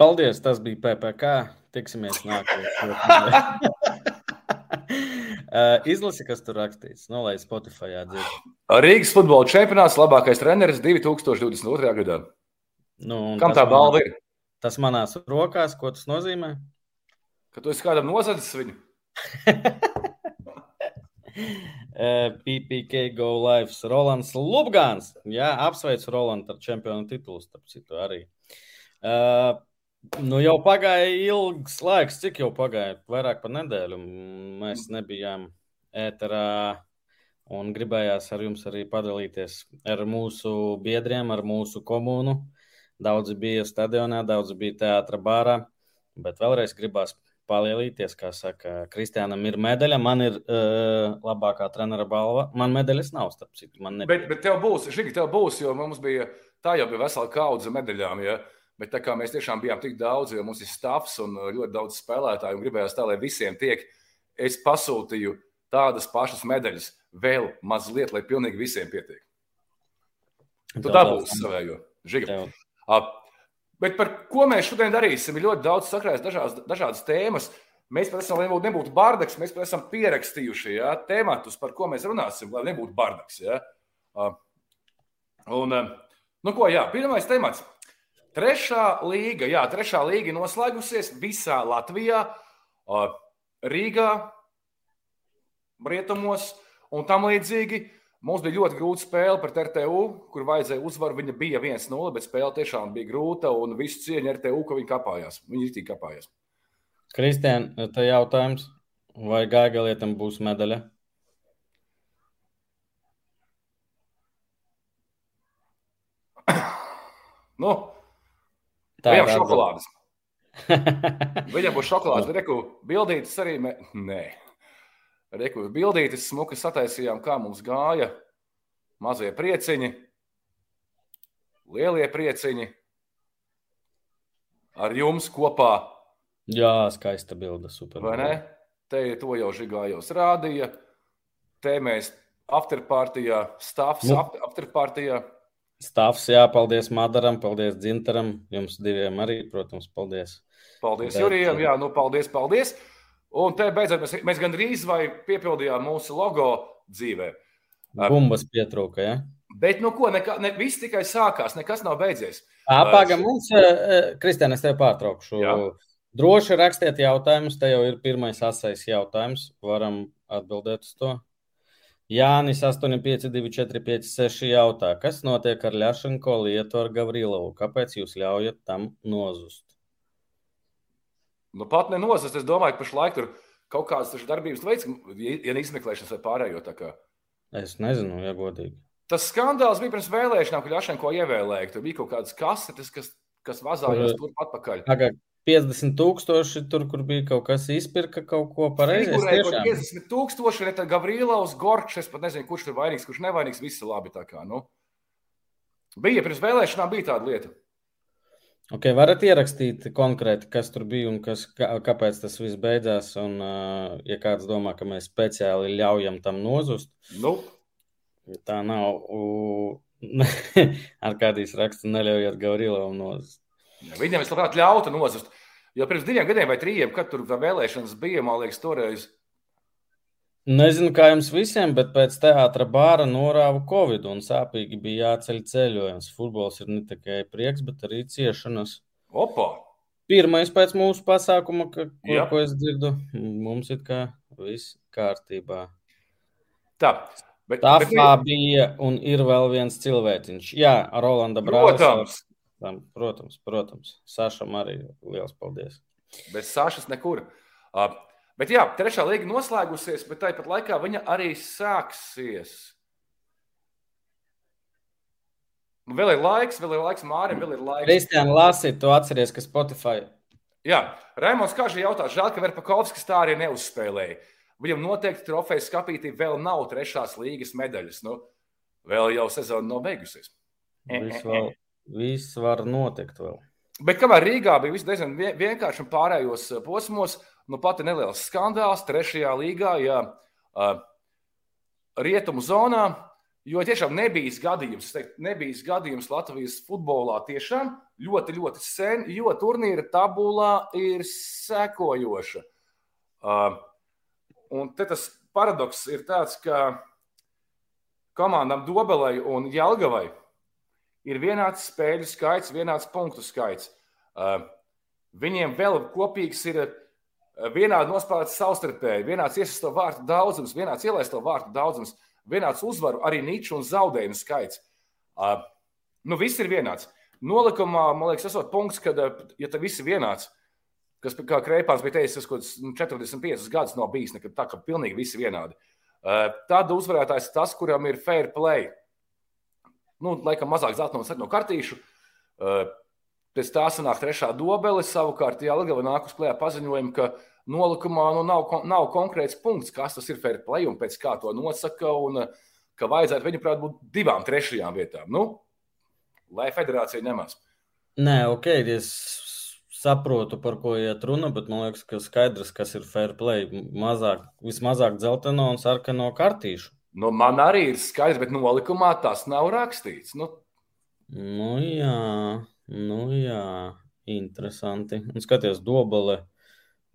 Paldies, tas bija PPC. Tiksimies nākamajā. Uh, izlasi, kas tur rakstīts. Nu, lai Spotify dzird. Rīgas futbola čempionāts, labākais treneris 2022. gadā. Nu, Kam tā balva ir? Tas manās rokās, ko tas nozīmē? Ka tu esi kādam nozadzis viņu? Uh, PPK Go Live, Rolands Lubgāns. Jā, apsveicu Rolandu ar čempionu titulu, starp citu arī. Uh, nu jau pagāja ilgs laiks, cik jau pagāja? Vairāk par nedēļu. Mēs nebijām ēterā un gribējās ar jums arī padalīties ar mūsu biedriem, ar mūsu komunu. Daudzi bija stadionā, daudzi bija teātra bārā, bet vēlreiz gribās palielīties, kā saka, Kristiānam ir medaļa, man ir uh, labākā trenera balva. Man medaļas nav, starp citu. Bet, bet tev būs, Žigi, tev būs, jo mums bija tā jau bija vesela kaudze medaļām. Ja? Bet tā kā mēs tiešām bijām tik daudz, jo mums ir stāvs un uh, ļoti daudz spēlētāju, un gribējās tā, lai visiem tiek, es pasūtīju tādas pašas medaļas, vēl mazliet, lai pilnīgi visiem pietiek. Tu dabūsi savējo, Žiga. Uh, Bet par ko mēs šodien darīsim? Ir ļoti daudz sakrājas dažādas, dažādas tēmas. Mēs pat esam, lai nebūtu, nebūtu bardaks, mēs pat esam pierakstījuši ja, tēmatus, par ko mēs runāsim, lai nebūtu bardaks. Ja. Uh, un, uh, nu ko, jā, pirmais temats. Trešā līga, jā, trešā līga noslēgusies visā Latvijā, Rīgā, Rietumos un tam līdzīgi. Mums bija ļoti grūta spēle pret RTU, kur vajadzēja uzvaru. Viņa bija 1-0, bet spēle tiešām bija grūta un visu cieņu RTU, ka viņi kāpājās. Viņi ir kāpājās. Kristian, te jautājums, vai Gaigalietam būs medaļa? Nu, Tā viņam ir šokolādes. Viņam būs šokolādes. Reku bildītas arī. Me... Nē, reku bildītas smuki sataisījām, kā mums gāja. Mazie prieciņi, lielie prieciņi. Ar jums kopā, Jā, skaista bilde. Super. vai ne? Te to jau žigājos rādīja. Te mēs afterpartijā, stāvs Nu. afterpartijā. Stāvs, jā, paldies Madaram, paldies Dzintaram. Jums diviem arī, protams, paldies. Paldies Bet- Jurijam, jā, nu paldies, paldies. Un te beidzot mēs, mēs gandrīz vai piepildījām mūsu logo dzīvē. Bumbas pietrūka, jā. Bet, nu ko, nekā, ne, viss tikai sākās, nekas nav beidzies. Pagaidām, mums, Kristēn, es tev pārtraukšu. Jā. Droši rakstiet jautājumus. Te jau ir pirmais asais jautājums. Varam atbildēt uz to. Jānis 85245 jautā, kas notiek ar Ļašanko lietu ar Gavrilovu? Kāpēc jūs ļaujat tam nozust? Nu, pat nenozast, es domāju, ka pašlaik tur kaut kādas darbības veids, ja ne izmeklēšanas vai pārējo. Es nezinu, ja godīgi. Tas skandāls bija pirms vēlēšanām, kad Jašenko ievēlēja. Tur bija kaut kādas kasetes, kas, kas vazājās Tur- turp atpakaļ. Tagad 50 tūkstoši tur, kur bija kaut kas izpirka kaut ko pareizi. Kaut tiešām- 50 tūkstoši, tad Gavrilovs, Gorčs, es pat nezinu, kurš tur vainīgs, kurš nevainīgs, visi labi tā kā. Nu. Bija pirms vēlēšanām, bija tāda lieta. Okay, varat ierakstīt konkrēti, kas tur bija un kas, kā, kāpēc tas viss beidzās. Un, ja kāds domā, ka mēs speciāli ļaujam tam nozust, Nu, tā nav. U... Ar kādīs raksta, neļaujiet Gavrilovam nozust. Viņam es labprāt ļautu nozust. Jo pirms diviem gadiem vai trījiem, kad tur vēlēšanas bija, man liekas, toreiz. Nezinu, kā jums visiem, bet pēc teātra bāra norāva Covid un sāpīgi bija jāceļ ceļojums. Futbols ir ne tikai prieks, bet arī ciešanas. Opa! Pirmais pēc mūsu pasākuma, ka, ko, Jā. ko es dzirdu, mums ir kā viss kārtībā. Tā, bet, Tā bet, bija un ir vēl viens cilvēciņš. Jā, Rolanda Brālis. protams, Tam, Protams, protams. Sašam arī liels paldies. bez Sāšas nekur. Uh, bet jā, trešā līga noslēgusies, bet tāpat laikā viņa arī sāksies. Nu, Vēl ir laiks, vēl ir laiks Mārim, vēl ir laiks. Kristiāna, lasi, tu atceries, ka Spotify. Jā, Raimons Kāžī jautā, žēl, ka Verpakovskis tā arī neuzspēlēja. Viņam noteikti trofejas skapītī vēl nav trešās līgas medaļas. Nu, vēl jau sezona nav beigusies. Viss, vēl, viss var notikt vēl. Bet kamēr Rīgā bija viss diezgan vien- vienkārši un pārējos eh, posmos, nu pati neliels skandāls trešajā līgā, ja uh, rietumu zonā, jo tiešām nebija gadījums, es teiktu, nebija gadījums Latvijas futbolā tiešām ļoti, ļoti sen, jo turnīra tabulā ir sekojoša. Uh, un tas paradoks ir tāds, ka komandām Dobelai un Jālgavai ir vienāds spēļu skaits, vienāds punktu skaits. Uh, viņiem vēl kopīgs ir uh, vienādi nospēlēts savstarpēji, vienāds iesaistīto vārtu daudzums, vienāds ielaisto vārtu daudzums, vienāds uzvaru, arī niču un zaudējumu skaits. Uh, nu, viss ir vienāds. Nolikumā, man liekas, esot punkts, kad, ja tas viss ir vienāds, kas, kā Kreipāns bija teicis, kaut kāds 45 gadus nav bijis, nekad tā, ka pilnīgi visi vienādi. Tad uzvarētājs ir tas, kuram ir fair play. Nu, laikam mazāk zelta no, no kartīšu. Pēc tā sanāk trešā dobele. Savukārt, ja Ligava nāk uz klējā paziņojumu, ka nolikumā nu, nav, nav konkrēts punkts, kas tas ir fair play un pēc kā to nosaka, un ka vajadzētu, viņuprāt, būt divām trešajām vietām. Nu, lai federācija nemaz. Nē, ok, es saprotu, par ko iet runa, bet man liekas, ka skaidrs, kas ir fair play. Mazāk, vismazāk dzelteno un sarkano kartīšu. Nu, man arī ir skaidrs, bet nolikumā tas nav rakstīts. Nu. Nu, jā, nu, jā, interesanti. Un skaties, dobale.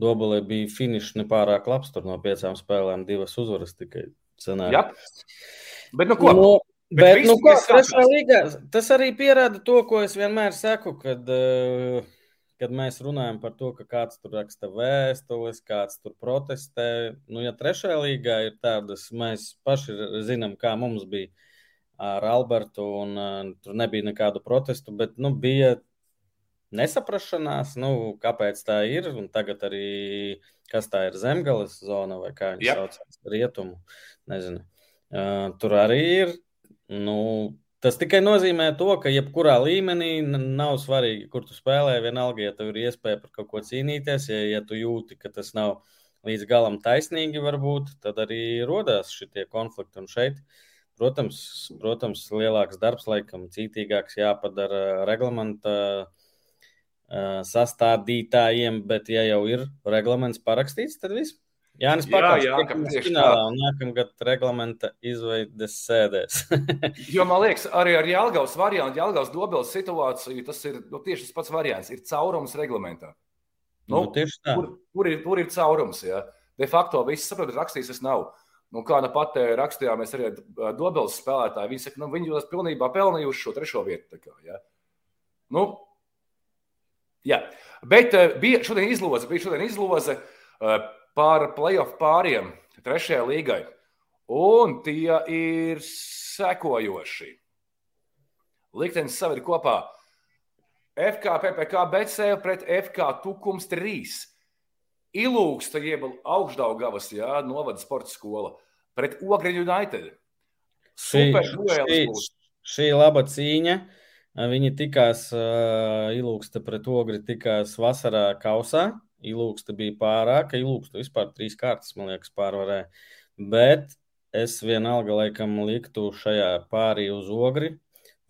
Dobelē bija finišs nepārāk labs. Tur no piecām spēlēm divas uzvaras tikai cenā. Bet, nu, ko? No, Bet, bet nu, ko, trešā līgā, tas arī pierāda to, ko es vienmēr saku, kad, uh, kad mēs runājam par to, ka kāds tur raksta vēstules, kāds tur protestē. Nu, ja trešajā līgā ir tādas, mēs paši zinām, kā mums bija ar Albertu, un uh, tur nebija nekādu protestu, bet nu, bija nesaprašanās, nu, kāpēc tā ir. Un tagad arī kas tā ir zemgales zona vai kā viņi yep. sauc, rietumu. Nezinu. Uh, tur arī ir Nu, tas tikai nozīmē to, ka jebkurā līmenī nav svarīgi, kur tu spēlē. Vienalga, ja tev ir iespēja par kaut ko cīnīties, ja, ja tu jūti, ka tas nav līdz galam taisnīgi, varbūt, tad arī radās šie konflikti. Un šeit, protams, protams, lielāks darbs, laikam, cītīgāks jāpadara reglamenta sastādītājiem, bet, ja jau ir reglaments parakstīts, tad viss. Jānis Pakāpstas jā, jā, finālā tā. un nākamgad reglamenta izveides sēdēs. jo man liekas, arī ar Jālgaus variantu, Jālgaus dobeles situāciju, tas ir nu, tieši tas pats variants, ir caurums reglamentā. Nu, nu, tieši tā. Tur, tur, ir, tur ir caurums, jā. De facto viss saprot, rakstīs tas nav. Nu, kā nu pat rakstījām, mēs arī dobeles spēlētāji, viņi saka, nu, viņi jūs pilnībā pelnījuši šo trešo vietu. Kā, jā. Nu, jā. Bet bija šodien izloze, bija šodien izloze. Uh, par playoff pāriem trešajai līgai. Un tie ir sekojoši. Liktenis saved kopā FK, PPC, BCL pret FK Tukums 3. Ilūksta, jeb augšdaugavas, jā, novada sporta skola pret Ogriņu United. Super duelis. Šī laba cīņa. Viņi tikās, uh, Ilūksta pret Ogri tikās vasarā kausā. Ilūksta bija pārāka. Ilūksta vispār trīs kārtas, man liekas, pārvarēja. Bet es vienalga laikam liktu šajā pārī uz ogri.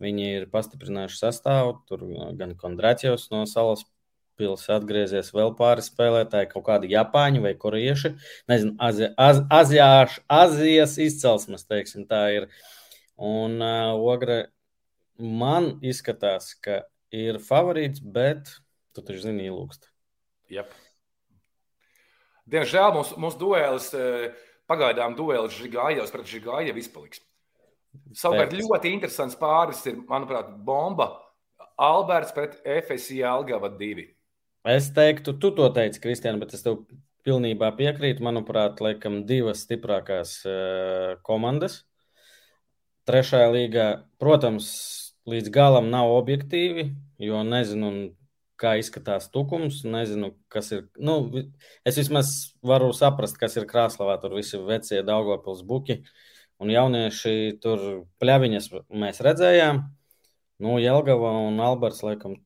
Viņi ir pastiprinājuši sastāvu. Tur gan Kondrācijos no salas pilsētas atgriezies vēl pāris spēlētāji, kaut kādi japāņi vai korieši. Nezinu, azi, az, azijāš, Azijas izcelsmes, teiksim, tā ir. Un uh, ogre man izskatās, ka ir favorīts, bet tu taču zini, ilūkst. Yep. Diemžēl mūsu mūs duelis, e, pagaidām duelis Žigājos pret Žigāju izpaliks. Savukārt ļoti interesants pāris ir, manuprāt, bomba Alberts pret FSI Algava 2. Es teiktu, tu to teici, Kristian, bet es tev pilnībā piekrītu. Manuprāt, laikam divas stiprākās uh, komandas. Trešajā līgā, protams, līdz galam nav objektīvi, jo nezinu, kā izskatās tukums. Nezinu, kas ir. Nu, es vismaz varu saprast, kas ir Krāslavā. Tur visi vecie Daugopils buki un jaunieši tur pļaviņas mēs redzējām. Nu, Jelgava un Alberts laikam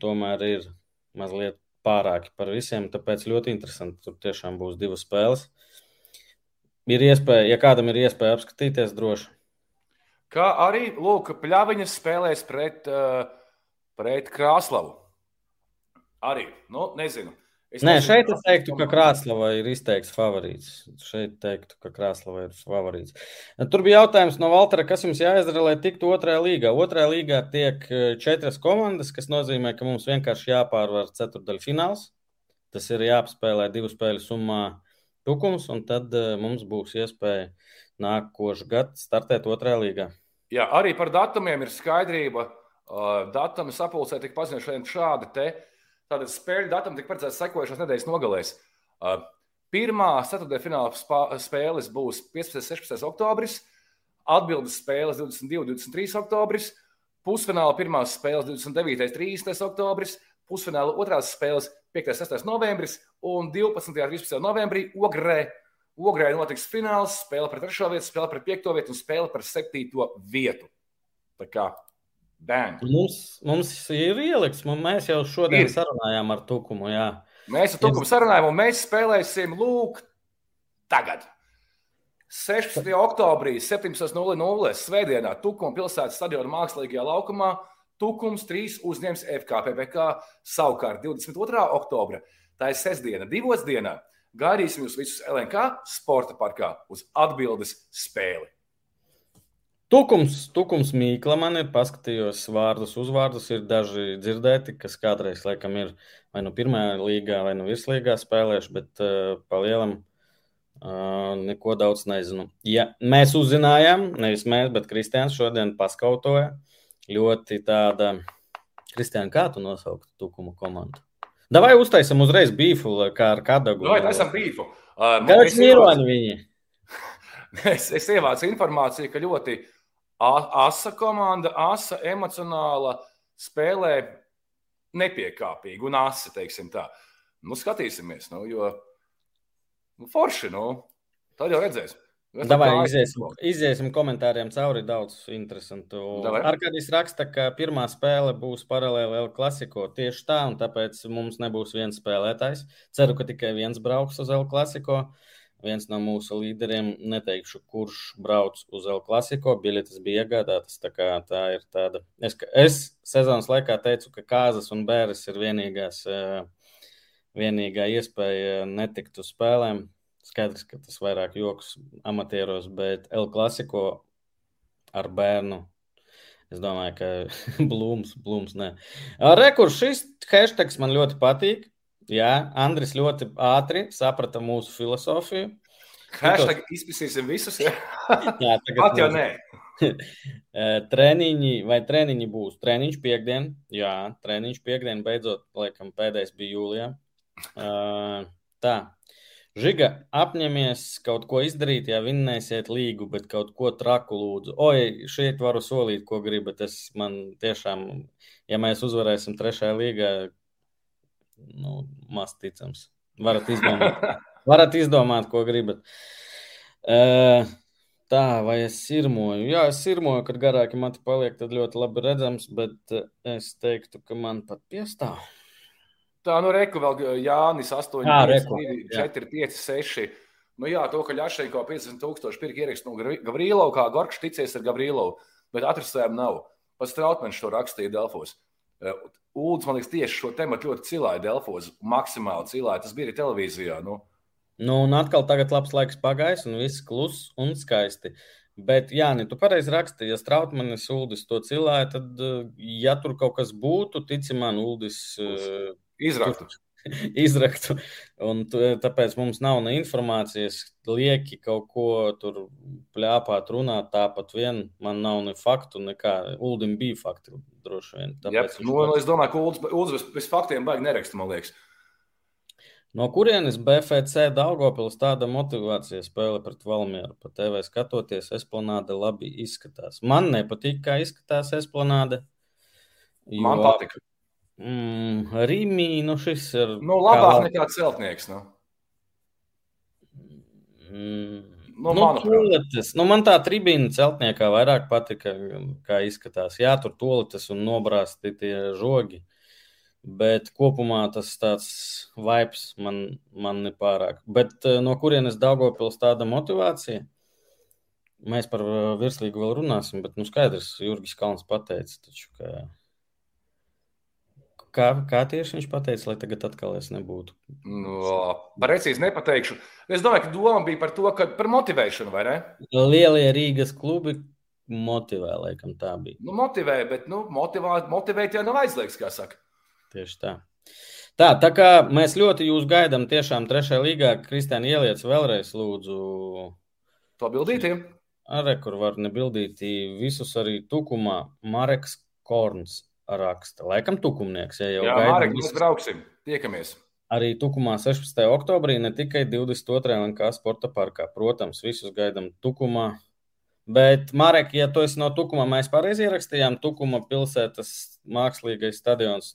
tomēr ir mazliet pārāki par visiem, tāpēc ļoti interesanti. Tur tiešām būs divas spēles. Ir iespēja, ja kādam ir iespēja apskatīties, droši. Kā arī Lūk, pļaviņas spēlēs pret, uh, pret Krāslavu. Arī, nu, nezinu. Es Nē, nezinu, šeit es teiktu, ka Krāslava ir izteikts favorīts. Šeit teiktu, ka Krāslava ir favorīts. Tur bija jautājums no Valtera, kas jums jāizdara, lai tiktu otrajā līgā. Otrajā līgā tiek eh, četras komandas, kas nozīmē, ka mums vienkārši jāpārvar ceturdaļu fināls. Tas ir jāapspēlē divu spēļu summā tukums, un tad uh, mums būs iespēja nākošu gadu startēt otrajā līgā. Jā, arī par datumiem ir skaidrība. Uh, datumi sapulcē tika paziņoti šādi. Te. Tātad spēļu datumi tika paredzēts sekojušās nedēļas nogalēs. Uh, pirmā ceturtajā fināla spēles būs 15. un 16. oktobris, atbildes spēles 22. un 23. oktobris, pusfināla pirmās spēles 29. un 30. oktobris, pusfināla otrās spēles 5. un 6. novembris un 12. un 13. novembrī Ogrē Ogrē notiks fināls, spēle par trešo vietu, spēle par piekto vietu un spēle par septīto vietu. Tā kā bang. Mums, mums ir ielikts, mēs jau šodien ir. sarunājām ar Tukumu. Jā. Mēs ar Tukumu sarunājām, un mēs spēlēsim lūk tagad. 16. oktobrī, 17.00. Svētdienā Tukuma pilsētas stadiona mākslīgajā laukumā Tukums 3 uzņems FKPVK. Savukārt 22. oktobra, tā ir sestdiena, divos dienā Gaidīsim jūs visus LNK sporta parkā uz atbildes spēli. Tukums, tukums mīkla man ir, paskatījos vārdus, uzvārdus. Ir daži dzirdēti, kas kādreiz laikam ir vai nu pirmajā līgā, vai nu virslīgā spēlējuši, bet uh, pa lielam uh, neko daudz nezinu. Ja mēs uzzinājām, nevis mēs, bet Kristians šodien paskautoja ļoti tāda, Kristiāna, kā tu nosauktu tukumu komandu? Davai uztaisam uzreiz bīfu, kā ar kadagu. Davai taisam bīfu. Uh, Kāds mīroņi viņi? es, es ievācu informāciju, ka ļoti asa komanda, asa emocionāla spēlē nepiekāpīgi un asa, teiksim tā. Nu, skatīsimies, nu, jo nu, forši, nu, tad jau redzēsim. Davai, iziesim, iziesim komentāriem cauri daudz interesantu. Arkādijs raksta, ka pirmā spēle būs paralēli L klasiko tieši tā, un tāpēc mums nebūs viens spēlētājs. Ceru, ka tikai viens brauks uz L klasiko. Viens no mūsu līderiem, neteikšu, kurš brauc uz L klasiko, biļetes bija iegādātas. Tā, tā ir tāda. Es, es sezonas laikā teicu, ka kāzas un bēres ir vienīgās, eh, vienīgā iespēja netikt uz spēlēm Skaidrs, ka tas vairāk joks amatieros, bet El Clasico ar bērnu. Es domāju, ka blūms, blūms, nē. Rekurs šis hashtags man ļoti patīk. Jā, Andris ļoti ātri saprata mūsu filozofiju. Hashtag izpētīsim visus. Jā, jā tagad jau nē. treniņi, vai treniņi būs? Treniņš piekdien, jā, treniņš piekdien, beidzot, laikam, pēdējais bija jūlijā. Uh, tā, Žiga, apņemies kaut ko izdarīt, ja vinnēsiet līgu, bet kaut ko traku lūdzu. Oi, šeit varu solīt, ko gribat. Es man tiešām, ja mēs uzvarēsim trešajā līgā, nu, maz ticams. Varat izdomāt, varat izdomāt ko gribat. Uh, tā, vai es sirmoju? Jā, es sirmoju, kad garāki mati paliek, tad ļoti labi redzams, bet es teiktu, ka man pat piestāv. Tā, nu, reku vēl Jānis 8, jā, 5, reku, 2, 4, 5, 6. Nu, jā, to, ka Ļašenko 50 tūkstoši pirka ierakstu no Gavrīlova, kā Gorks ticies ar Gavrīlovu, bet atrastēm nav. Pats Trautmens to rakstīja Delfos. Ulds, man liekas, tieši šo tematu ļoti cilāja Delfos, maksimāli cilāja. Tas bija arī televīzijā. Nu. Nu, un atkal tagad labs laiks pagājis, un viss kluss un skaisti. Bet, jā, tu pareizi rakstīji, ja Strautmanis Uldis to cilāja, tad, ja tur kaut kas būtu, tici man, Uldis. Uh, Izraktu. Izraktu. Un tāpēc mums nav ne informācijas, lieki kaut ko tur plēpāt, runāt. Tāpat vien man nav ne faktu, nekā. Uldim bija fakti droši vien. Tāpēc Jā, nu, es domāju, ka Uldis, Uldis bez, faktiem baigi neraksta, man liekas. No kurienes BFC Daugopils tāda motivācija spēle pret Valmieru? Pa TV skatoties, Esplanāde labi izskatās. Man nepatīk, kā izskatās Esplanāde. Jo... Man patika. Mm, Rīmī, nu šis ir. Nu, labāk kā... nekā celtnieks. Nu. Mm. Nu, nu, toletes, nu, man tā tribīna celtniekā vairāk patika, kā izskatās. Jā, tur toletes un nobrāzti tie žogi. Bet kopumā tas tāds vibes man, man nepārāk. Bet eh, no kurienes Daugopils tāda motivācija? Mēs par eh, virslīgu vēl runāsim, bet nu skaidrs, Jurgis Kalns pateica, taču, ka Kā, kā tieši viņš pateica, lai tagad atkal es nebūtu? No, precīzi nepateikšu. Es domāju, ka doma bija par to, ka par motivēšanu, vai ne? Lielie Rīgas klubi motivē, laikam tā bija. Nu, motivē, bet nu, motivēt, motivēt jau nav aizliegts, kā saka. Tieši tā. Tā, tā kā mēs ļoti jūs gaidām tiešām trešajā līgā, Kristiāna ieliec vēlreiz lūdzu. To bildītiem. Arī, kur var nebildīt visus arī tukumā, Mareks Korns raksta. Laikam tukumnieks, ja jau gaidām. Marek, mēs brauksim, tiekamies. Arī Tukumā 16. oktobrī, ne tikai 22. un kā sporta parkā. Protams, visus gaidām Tukumā. Bet, Marek, ja tu esi no Tukuma, mēs pareizi ierakstījām Tukuma pilsētas mākslīgais stadions,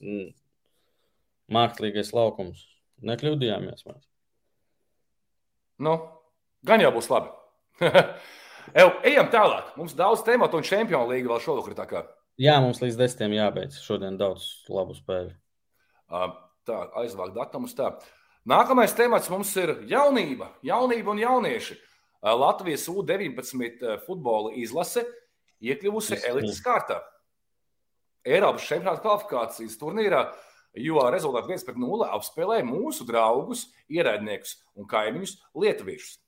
mākslīgais laukums. Nekļūdījāmies mēs. Nu, gan jau būs labi. Ejam tālāk. Mums daudz tematu un čempionu līga vēl šovakar. Jā, mums līdz desmitiem jābeidz. Šodien daudz labu spēļu. Tā, aizvākt datumus. Tā. Nākamais temats mums ir jaunība, jaunība un jaunieši. Latvijas U-19 futbola izlase iekļuvusi elites kārtā. Eiropas čempionāta kvalifikācijas turnīrā, jo rezultātā 1-0 apspēlēja mūsu draugus, ierēdniekus un kaimiņus Lietuviešus.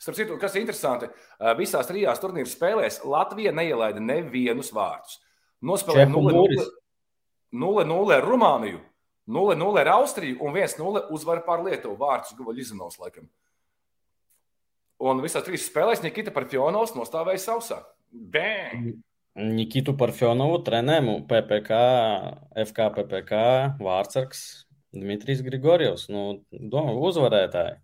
Starp citu, kas ir interesanti, visās trijās turnīru spēlēs Latvija neielaida nevienus vārdus. Nospēlēja 0-0 ar Rumāniju, 0-0 ar Austriju un 1-0 uzvaru pār Lietuvu. Vārds guva Lizanovs laikam. Un visās trīs spēlēs Nikita Parfjonovs nostāvēja sausā. Bang! Nikitu Parfjonovu trenēmu PPK, FK PPK vārdsargs Dmitrijs Grigorjevs. Nu, domā, uzvarētāji.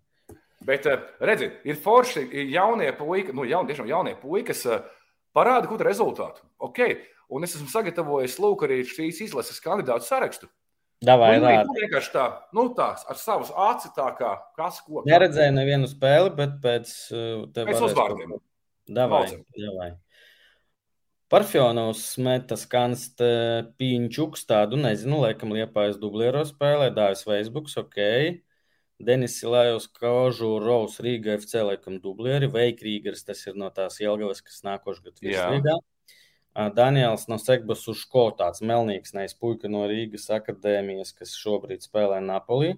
Bet, eh, redziet, ir forši, ir jaunie puiši, nu, jauni, tiešām jaunie puiši, kas eh, parāda kādu rezultātu. Okay. Un es esmu sagatavojis lūk, arī šīs izlases kandidātu sarakstu. Davai, nu, nu, vienkārši tā, nu, tā, ar savas aci tā kā kas ko. Neredzēju nevienu spēli, bet pēc, eh, pēc uzvārdiem. Davai, davai. Parfjonovs metas kanst Pīņķuks, tādu nezinu, laikam liepājas dubliero spēlē, dāvis Facebook, ok. Denis Silājos, Kaužu, Raus, Rīga FC, laikam, dublieri, Veikrīgers, tas ir no tās Jelgavas, kas nākošu gadu virslīgā. Daniels no Segbas uz Ško, tāds melnīgs, nevis puika no Rīgas akadēmijas, kas šobrīd spēlē Napolī.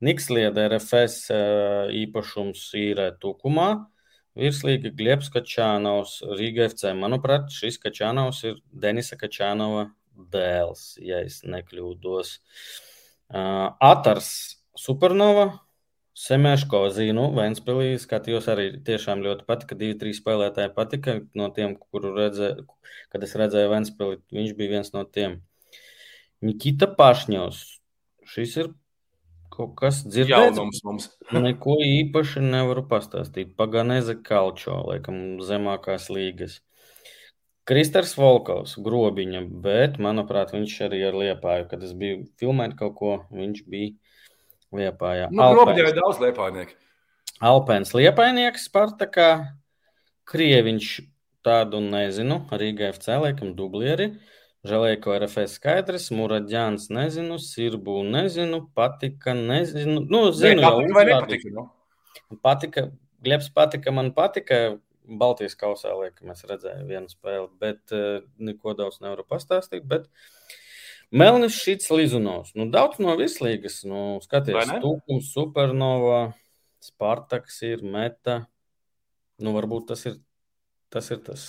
Nikslieda RFS īpašums ir Tukumā. Virslīga Glebs Kačānovs, Rīga FC. Manuprāt, šis Kačānovs ir Denisa Kačānova dēls, ja es nekļūdos. Atars Supernova, Semēško zinu, Vēnspilī skatījos arī tiešām ļoti patika. Divi, trīs spēlētāji patika no tiem, kuru redzēju, kad es redzēju Vēnspilī, viņš bija viens no tiem. Nikita Pašņos, šis ir kaut kas dzirdēts. mums. Neko īpaši nevaru pastāstīt. Paganeze Kalčo, laikam, zemākās līgas. Kristers Volkovs, grobiņa, bet, manuprāt, viņš arī ar liepāju, kad es biju filmēt kaut ko, viņš bija Liepājā. Nu, Robiņā ir daudz liepājnieku. Alpēns liepainieks, Spartakā, Krieviņš tādu nezinu, Rīga FC laikam dublieri. Žēlēko RFS skaidrs, Muraģāns nezinu, Sirbu nezinu, patika nezinu. Nu, zinu, jau patika vai nepatika? Nu? Patika, Glebs patika, man patika. Baltijas kausā, liekam, es redzēju vienu spēli, bet uh, neko daudz nevaru pastāstīt. Bet, uh, Melnis šīs Lizunovs. Nu, daudz no vislīgas. Nu, skaties, Tūkums, Supernova, Spartaks ir meta. Nu, varbūt tas ir tas, ir tas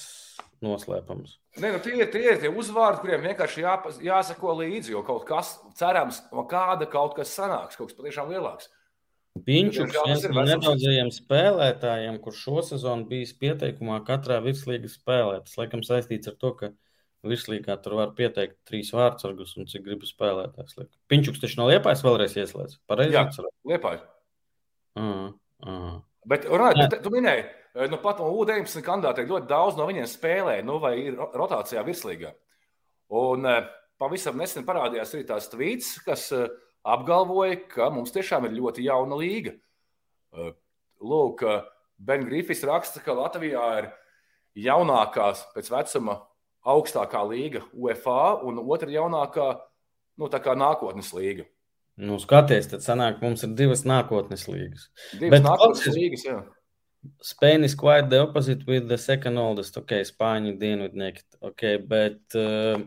noslēpums. Nē, nu, tie, ir, tie ir tie uzvārdi, kuriem vienkārši jā, jāsako līdzi, jo kaut kas, cerams, kāda kaut kas sanāks, kaut kas patiešām lielāks. Piņķis viens no nedaudzajiem spēlētājiem, kurš šo sezonu bijis pieteikumā katrā virslīgas spēlē. Tas, laikam, saistīts ar to, ka Virslīgā tur var pieteikt trīs vārdsargus un cik gribu spēlētājs. Piņķuks taču no Liepājas vēlreiz ieslēdz. Pareizi? Jā, Liepājas. Uh, uh. Bet, runājot, tu, minēji, nu pat no U19 kandidātiem ļoti daudz no viņiem spēlē, nu vai ir rotācijā virslīgā. Un pavisam nesen parādījās arī tās tvīts, kas apgalvoja, ka mums tiešām ir ļoti jauna līga. Lūk, Ben Grifis raksta, ka Latvijā ir jaunākās pēc vecuma augstākā līga UFA un otra jaunākā nu, nākotnes līga. Nu, skaties, tad sanāk, mums ir divas nākotnes līgas. Divas Bet nākotnes klausies, līgas, jā. Spain is quite the opposite with the second oldest. Ok, Spāņu dienvidnieki. Ok, bet, uh,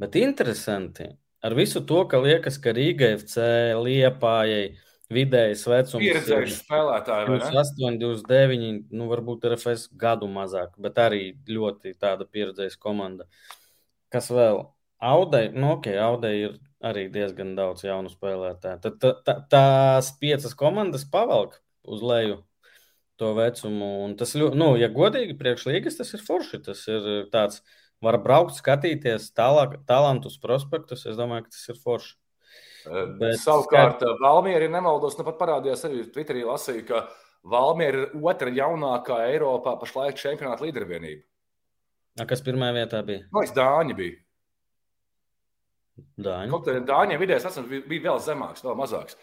bet interesanti. ar visu to, ka liekas, ka Rīga FC liepājai vidējais vecums Pieredzējuši spēlētāji, vai ne? 28, 29, nu varbūt RFS gadu mazāk, bet arī ļoti tāda pieredzējuša komanda. Kas vēl? Audei, nu ok, Audei ir arī diezgan daudz jaunu spēlētāju. Tad tā, tā, tās piecas komandas pavelk uz leju to vecumu. Un tas, ļo- nu, ja godīgi, priekšlīgas tas ir forši. Tas ir tāds, var braukt, skatīties tālāk, talantus, prospektus. Es domāju, ka tas ir forši. Bet Savukārt, Valmiera, ja nemaldos, nu pat parādījās arī Twitterī, lasīju, ka Valmiera ir otra jaunākā Eiropā pašlaik čempionāta līdervienība. A, kas pirmajā vietā bija? Man liekas, Dāņi bija. Dāņi. Kaut kā Dāņiem vidējais vecums bija, vēl zemāks, vēl mazāks.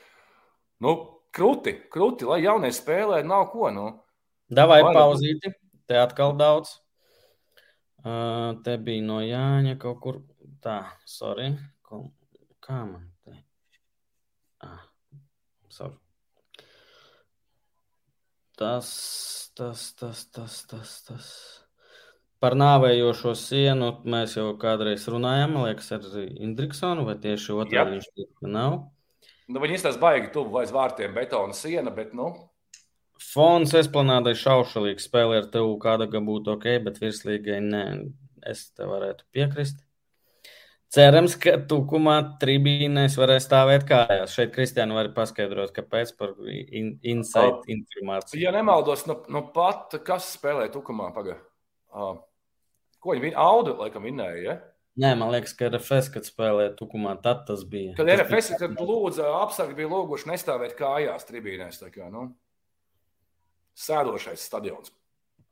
Nu, krūti, krūti, lai jaunie spēlē, nav ko. Nu. Davai Vai- pauzīti. Te atkal daudz. Uh, te bija no Jāņa kaut kur. Tā, sorry. Kā man sorry. Tas, tas, tas, tas, tas, tas. Par nāvējošo sienu mēs jau kādreiz runājām, liekas, ar Indriksonu, vai tieši otrādi viņš ka nav. Nu, viņi izstāsta baigi tuvu aiz vārtiem betona siena, bet, nu, Fons esplanādai šaušalīgs spēlē ar tevu, kāda gan būtu ok, bet virslīgai nē, es te varētu piekrist. Cerams, ka tukumā tribīnēs varēs stāvēt kājās. Šeit Kristiāna var paskaidrot, kāpēc par in insight informāciju. ja nemaldos, nu, nu pat kas spēlē tukumā pagaidām. Uh, ko viņi audu, laikam, vinnēja? Ja? Nē, man liekas, ka RFS, kad spēlēja tukumā, tad tas bija. Kad Tas RFS bija- kad lūdza apsargi bija lūguši nestāvēt kājās tribīnēs. tā Kā, nu, sēdošais stadions.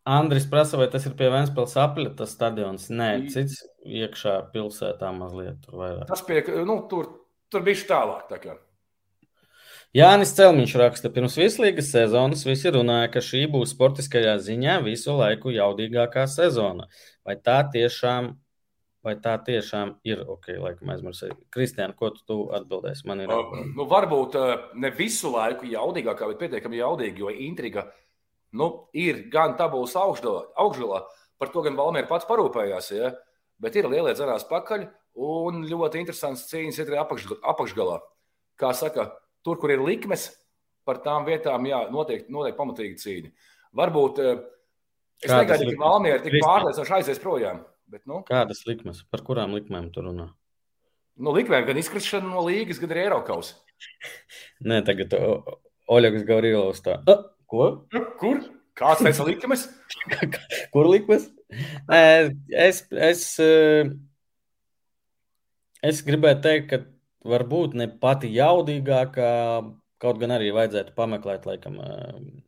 Andris prasa, vai tas ir pie Vēnspils apļa, tas stadions. Nē, cits iekšā pilsētā mazliet tur vairāk. Tas pie, nu, tur, tur bija tālāk. tā kā. Jānis Celmiņš raksta, pirms vislīgas sezonas visi runāja, ka šī būs sportiskajā ziņā visu laiku jaudīgākā sezona. Vai tā tiešām, vai tā tiešām ir? Ok, laikam aizmirsīju. Kristiāna, ko tu, tu atbildēsi? Man ir. Uh, nu, varbūt uh, ne visu laiku jaudīgākā, bet pietiekami jaudīga, jo intriga nu, ir gan tabulas augšgalā, par to gan Valmiera pats parūpējās, ja? bet ir lielie dzinās pakaļ un ļoti interesants cīņas ir apakš, apakšgalā. Kā saka, tur, kur ir likmes, par tām vietām, jā, noteikti, noteikti pamatīga cīņa. Varbūt uh, es Kādas negaidīju, ka? Valmiera tik pārliecinoši aizies projām. Bet, nu, Kādas likmes? Par kurām likmēm tu runā? nu, likmēm gan izkrišana no līgas, gan arī Eiropas. Nē, tagad Oļegs Gavrilovs tā. A, ko? Kur? Kāds teica likmes? Kur likmes? Nē, es, es, eh, es gribēju teikt, ka varbūt ne pati jaudīgākā, kaut gan arī vajadzētu pameklēt, laikam. eh,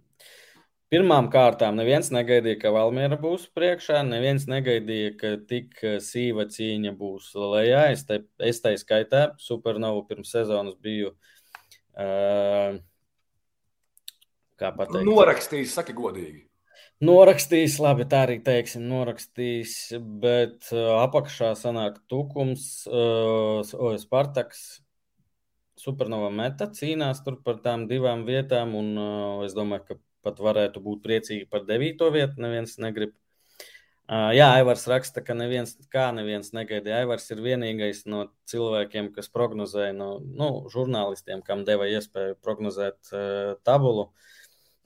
Pirmām kārtām neviens negaidīja, ka Valmiera būs priekšā, neviens negaidīja, ka tik eh, sīva cīņa būs lejā. Es te, es tai skaitā Supernovu pirms sezonas biju, uh, kā pateikt, Norakstījis, saki godīgi. Norakstījis, labi, tā arī teiksim, norakstījis, bet uh, apakšā sanāk tukums, uh, Spartaks, Supernova meta cīnās tur par tām divām vietām, un uh, es domāju, ka pat varētu būt priecīgi par devīto vietu, neviens negrib. Uh, jā, Aivars raksta, ka neviens, kā neviens negaidīja. Aivars ir vienīgais no cilvēkiem, kas prognozēja, no nu, žurnālistiem, kam deva iespēju prognozēt uh, tabulu.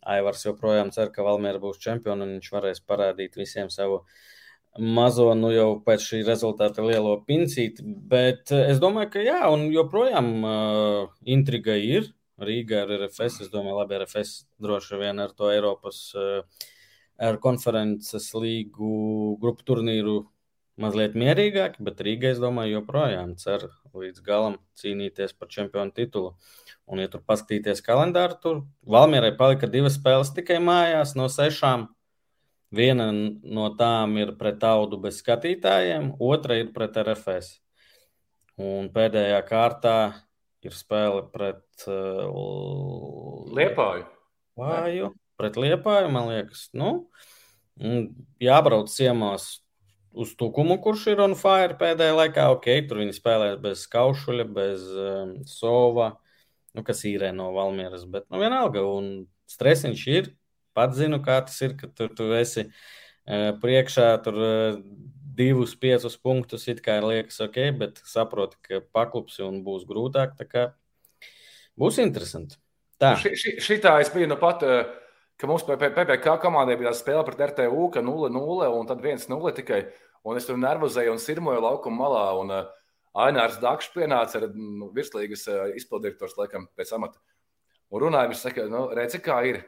Aivars joprojām cer, ka Valmiera būs čempions un viņš varēs parādīt visiem savu mazo, nu jau pēc šī rezultāta lielo pincīti. Bet eh, es domāju, ka jā, un joprojām uh, intriga ir. Rīgā ar RFS, es domāju, labi, RFS droši vien ar to Eiropas uh, ar konferences līgu grupu turnīru mazliet mierīgāk, bet Rīgā, es domāju, joprojām cer līdz galam cīnīties par čempionu titulu. Un, ja tur paskatīties kalendāru, tur Valmierai palika divas spēles tikai mājās no sešām. Viena no tām ir pret audu bez skatītājiem, otra ir pret RFS. Un pēdējā kārtā ir spēle pret uh, Liepāju. Liepāju. Pret Liepāju, man liekas, nu, jābrauc ciemos uz Tukumu, kurš ir on fire pēdējā laikā. Ok, tur viņi spēlēs bez Kaušuļa, bez um, Sova, nu, kas īrē no Valmieras, bet nu, vienalga, un stresiņš ir. Pats zinu, kā tas ir, ka tur tu esi uh, priekšā, tur uh, divus, piecus punktus it kā liekas ok, bet saproti, ka paklupsi un būs grūtāk. Tā kā būs interesanti. Tā. Ši, ši, šitā es biju nu pat, eh, ka mums PPC komandai bija spēle pret RTU, ka 0-0 un tad 1-0 tikai. Un es tur nervozēju un sirmoju laukuma malā. Un, uh, Ainārs Dakšs pienāca ar nu, virslīgas izpilddirektors, laikam, pēc amata. Un runājot, viņš saka, nu, redzi, kā ir.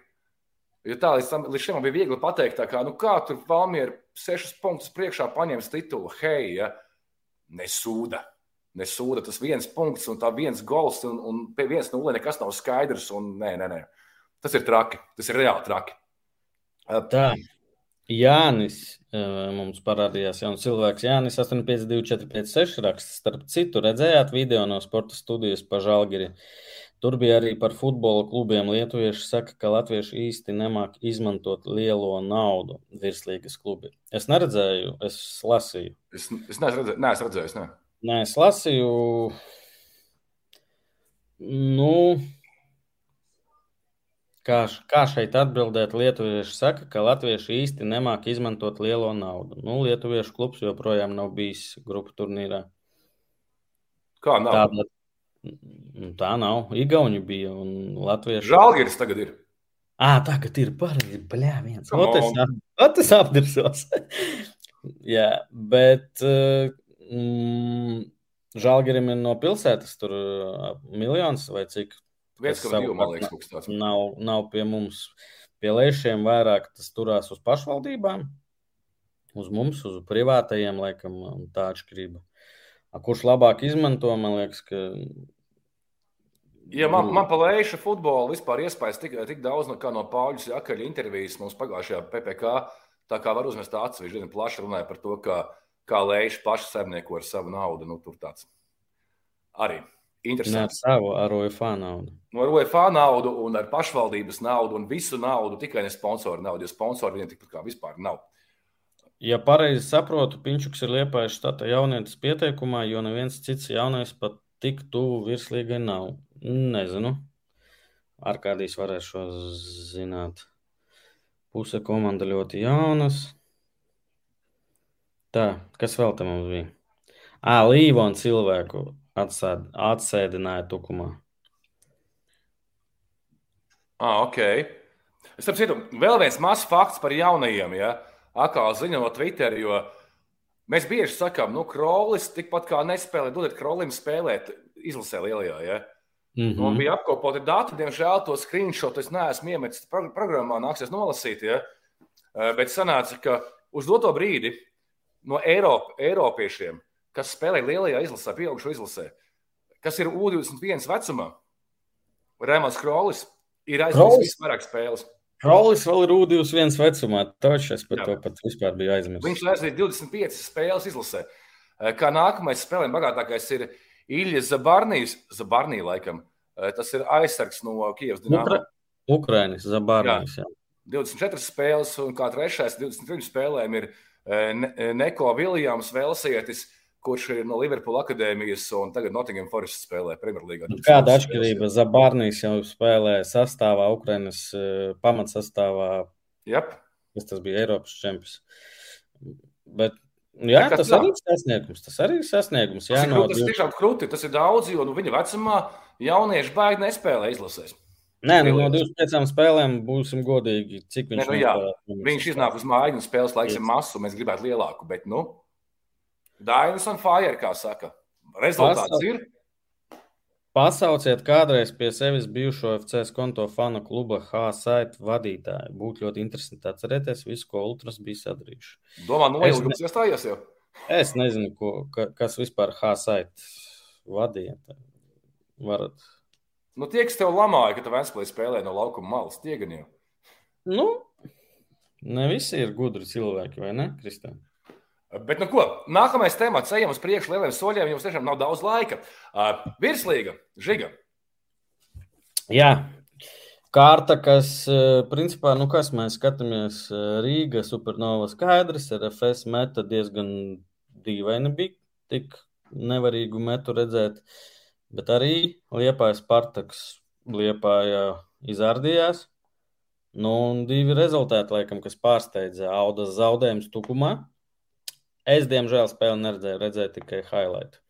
Jo tā līdz, tam, līdz šim bija viegli pateikt, kā, nu, kā tur Valmiera sešus punktus priekšā paņems titulu. Hei, ja? nesūda. Nesūda tas viens punkts un tā viens gols, un, un pie viens nulle nekas nav skaidrs. Un, nē, nē, nē. Tas ir traki. Tas ir reāli traki. Tā. Jānis mums parādījās jauns cilvēks. Jānis 852, 456 raksts. Starp citu, redzējāt video no sporta studijas pa Žalgiri. Tur bija arī par futbola klubiem. Lietuvieši saka, ka latvieši īsti nemāk izmantot lielo naudu virslīgas klubi. Es neredzēju, es lasīju. Es, es neesmu redzējis, neesmu redzējis. Ne. Nē, es lasīju. Nu, Kā, kā šeit atbildēt? Lietuvieši saka, ka latvieši īsti nemāk izmantot lielo naudu. Nu, Lietuviešu klubs joprojām nav bijis grupu turnīrā. Kā nav? Tāda, nu, tā nav. Igauni bija un Latviešu. Žalgiris tagad ir. Ā, tagad ir pareizi. Bļā, viens. Ot, es apdirsos. Jā, bet mm, Žalgirim ir no pilsētas tur miljons vai cik 1,2 man liekas, kaut kas tāds. Nav, nav pie mums, pie lēšiem vairāk tas turās uz pašvaldībām, uz mums, uz privātajiem, laikam, tā atšķirība. Kurš labāk izmanto, man liekas, ka. Ja man, man palēša futbolu vispār iespējas tik, tik daudz no, no Pāļus Jakaļa intervijas mums pagājušajā PPC, tā kā var uzmest acis, viņš diezgan plaši runāja par to, kā, kā lēša paši saimnieko ar savu naudu. Nu, tur tāds arī. Interesanti. Ar savu, ar UEFA naudu. Nu, ar UEFA naudu un ar pašvaldības naudu un visu naudu, tikai ne sponsoru naudu, jo sponsoru viņiem tikpat kā vispār nav. Ja pareizi saprotu, Pinčuks ir liepājis štata jaunietis pieteikumā, jo neviens cits jaunais pat tik tuvu virslīgai nav. Nezinu. Ar kādīs varēšu šo zināt. Puse komanda ļoti jaunas. Tā, kas vēl tam mums bija? Ā, Līvona cilvēku atsēd, atsēdināja tukumā. Ah, ok. Es saprotu, vēl viens mazs fakts par jaunajiem. Ja? Akā ziņa no Twitter, jo mēs bieži sakām, nu, Krolis tikpat kā nespēlē, dodiet Krolim spēlēt izlasē lielajā. Ja? Mm -hmm. Un bija apkopoti dati, diemžēl to screenshot es neesmu iemetis programmā, nāksies nolasīt. Ja? Eh, bet sanāca, ka uz doto brīdi no Eiropa, Eiropiešiem kas spēlē lielajā izlasē, pieaugušo izlasē, kas ir U21 vecumā. Rēmons Krolis ir aizmirsis visvairāk spēles. Krolis vēl ir U21 vecumā, taču es par Jā. to pat vispār biju aizmirsis. Viņš aizvīja 25 spēles izlasē. Eh, kā nākamais spēlēm bagātākais ir Iljas Zabarnijas, Zabarnija laikam. Eh, tas ir aizsargs no Kievas Dinamo. Ukra Ukrainis Zabarnijas. Jā. Jā. 24 spēles, un kā trešais 23 spēlēm ir eh, Neko Viljams Velsietis kurš ir no Liverpoola akadēmijas un tagad Nottingham Forest spēlē Premjerlīgā. Nu, kāda atšķirība? Zabārnīs jau spēlē sastāvā, Ukrainas uh, pamatsastāvā. Yep. Tas, tas bija Eiropas čempions. Bet Jā, tas tā. arī ir sasniegums. Tas arī ir sasniegums. Jā, tas, ir, no, tas ir tiešām krūti. Tas ir daudz, jo nu, viņa vecumā jaunieši baigi nespēlē izlasēs. Nē, nu, no 25 spēlēm būsim godīgi. Cik viņš, Nē, nu, jā, viņš iznāk uz māju un spēles laiks ir masu. Mēs gribētu lielāku, bet nu, Dainis un Fire, kā saka. Rezultāts Pasau... ir. Pasauciet kādreiz pie sevis bijušo FCS konto fanu kluba H-Site vadītāju. Būtu ļoti interesanti atcerēties visu, ko Ultras bija sadarījuši. Domā, no ilgums iestājies jau? Es nezinu, ko, ka, kas vispār H-Site vadīja. Varat. Nu, tie, kas tev lamāja, ka tu Vēnspēlī spēlē no laukuma malas, tie gan jau. Nu, ne visi ir gudri cilvēki, vai ne, Kristēn? Bet, nu, ko, nākamais temats, ejam uz priekšu lieliem soļiem. Jums tiešām nav daudz laika. Uh, virslīga, žiga. Jā, kārta, kas, principā, nu, kas mēs skatāmies, Rīga, Supernova skaidrs, RFS meta diezgan dīvaini bija tik nevarīgu metu redzēt, bet arī Liepājas Partaks Liepājā izārdījās. Nu, un divi rezultāti, laikam, kas pārsteidza Audas zaudējums tukumā Es, diemžēl, spēli neredzēju, redzēju tikai highlight.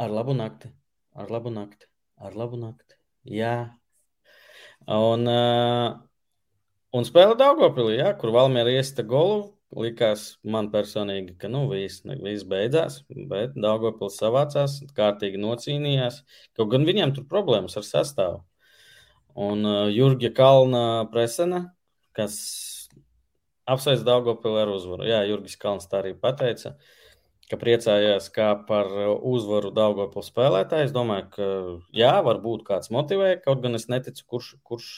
Ar labu nakti, ar labu nakti, ar labu nakti. Jā. Un, uh, un spēle Daugopilī, jā, kur Valmiera iesta golu. Likās man personīgi, ka nu, viss, viss beidzās, bet Daugopils savācās, kārtīgi nocīnījās. Kaut gan viņiem tur problēmas ar sastāvu. Un uh, Jurgija Kalna presena, kas apsveic Daugopilu ar uzvaru. Jā, Jurgis Kalns tā arī pateica, ka priecājās kā par uzvaru Daugopilu spēlētāju. Es domāju, ka jā, varbūt kāds motivē, kaut gan es neticu, kurš, kurš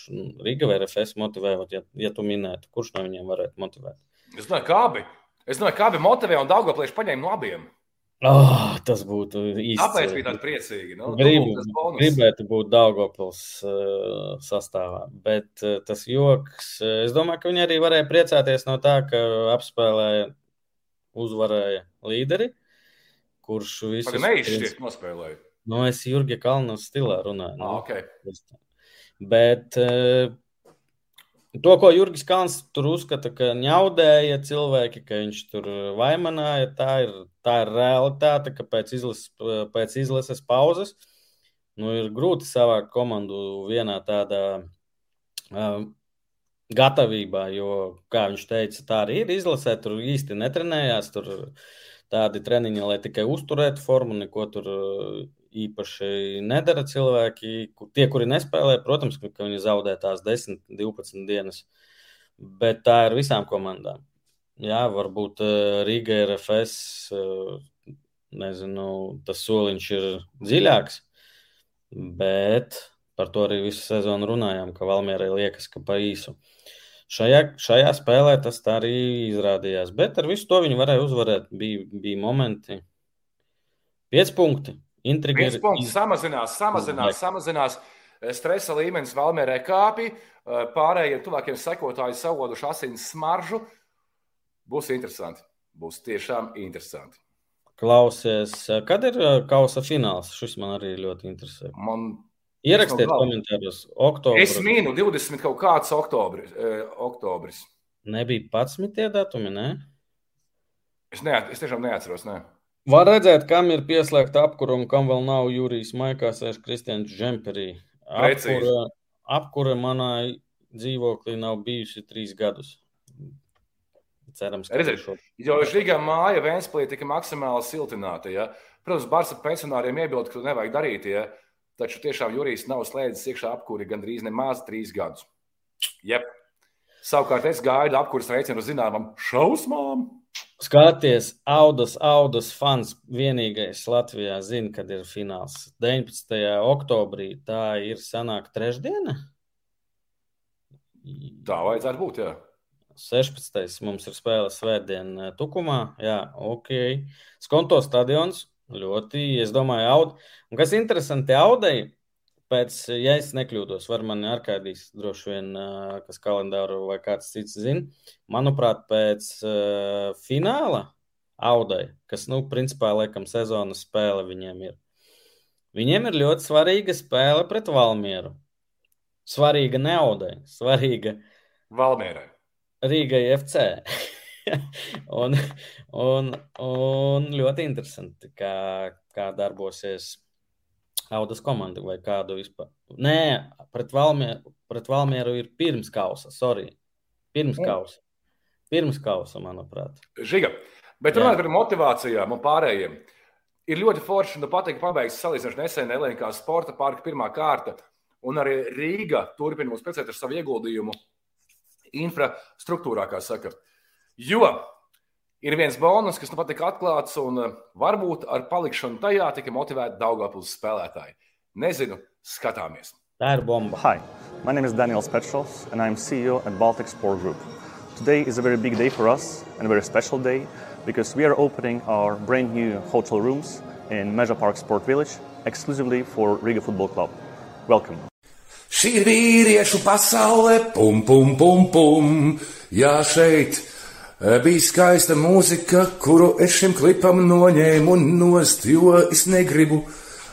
Riga vai RFS motivē, ja, ja tu minētu, kurš no viņiem varētu motivēt. Es domāju, kā abi. Es domāju, kā abi motivē un Daugopilieši paņēma no abiem. Oh, tas būtu īsti. Kāpēc bija tāds priecīgi? Nu, Gribu, gribētu būt Daugopils uh, sastāvā, bet uh, tas joks, uh, es domāju, ka viņi arī varēja priecāties no tā, ka apspēlēja, uzvarēja līderi, kurš visu. Pagaid, neizšķirt nospēlēja. Nu, es Jurgi Kalnu stilā runāju. Nu, Ah, okay. Bet uh, To, ko Jurgis Kalns tur uzskata, ka ņaudēja cilvēki, ka viņš tur vaimanāja, tā ir, tā ir realitāte, ka pēc izlases, pēc izlases pauzes nu, ir grūti savākt komandu vienā tādā uh, gatavībā, jo, kā viņš teica, tā arī ir izlasē, tur īsti netrenējās, tur tādi treniņi, lai tikai uzturētu formu, neko tur īpaši nedara cilvēki. Tie, kuri nespēlē, protams, ka viņi zaudē tās 10, 12 dienas, bet tā ir visām komandām. Jā, varbūt Rīga RFS, nezinu, tas soliņš ir dziļāks, bet par to arī visu sezonu runājām, ka Valmierai liekas, ka pa īsu. Šajā, šajā spēlē tas tā arī izrādījās, bet ar visu to viņi varēja uzvarēt. Bija, bija momenti, 5 punkti. Intriga ir punkts, samazinās, samazinās, samazinās. Stresa līmenis Valmērē kāpj, pārējie tuvākie sekotāji savoduši asins smaržu. Būs interesanti. Būs tiešām interesanti. Klausies, kad ir kausa fināls? Šis man arī ļoti interesē. Man Ierakstiet komentāros. Oktobris. Es mīnu 20 kaut kāds oktobris. oktobris. Nebija 11 datumi, ne? Es, neat, es tiešām neatceros, ne. Var redzēt, kam ir pieslēgta apkura un kam vēl nav Jurijs Maikā, sēž Kristians Džemperī. Apkura, apkura manā dzīvoklī nav bijusi trīs gadus. Cerams, ka Redziet, šo... Jo Žiga māja Vēnsplī tika maksimāli siltināta. Ja? Protams, Barsa pensionāriem iebilda, ka to nevajag darīt, ja? taču tiešām Jurijs nav slēdzis iekšā apkuri gandrīz nemaz trīs gadus. Jep. Savukārt es gaidu apkuras rēcienu uz zināmām šausmām. Skaties, Audas, Audas fans vienīgais Latvijā zina, kad ir fināls. 19. oktobrī tā ir sanāk trešdiena? Tā vajadzētu būt, jā. 16. mums ir spēle svētdien Tukumā. Jā, ok. Skonto stadions ļoti, es domāju, aud. Un kas interesanti, audai, pēc, ja es nekļūdos, var mani arkādīs droši vien, kas kalendāru vai kāds cits zina. Manuprāt, pēc uh, fināla audai, kas, nu, principā, laikam, sezonas spēle viņiem ir. Viņiem ir ļoti svarīga spēle pret Valmieru. Svarīga ne audai, svarīga Valmierai. Rīgai FC. un, un, un ļoti interesanti, kā, kā darbosies Audas komanda vai kādu vispār. Nē, pret Valmieru, pret Valmieru ir pirms kausa, sorry. Pirms kausa. Pirms kausa, manuprāt. Žiga, bet runājot par motivācijām un pārējiem, ir ļoti forši, nu patīk pabeigts salīdzinoši nesen Elēnkā sporta parka pirmā kārta, un arī Rīga turpina mums precēt ar savu ieguldījumu infrastruktūrā, kā saka. Jo ir viens bonus, kas nu pat tika atklāts, un varbūt ar palikšanu tajā tika motivēti Daugavpils spēlētāji. Nezinu, skatāmies. Tā ir bomba. Hi, my name is Daniel Spetros, and I'm CEO at Baltic Sport Group. Today is a very big day for us and a very special day because we are opening our brand new hotel rooms in Measure Park Sport Village exclusively for Riga Football Club. Welcome. Šī ir vīriešu pasaule, pum, pum, pum, pum. Jā, šeit bija skaista mūzika, kuru es šim klipam noņēmu nost, jo es negribu,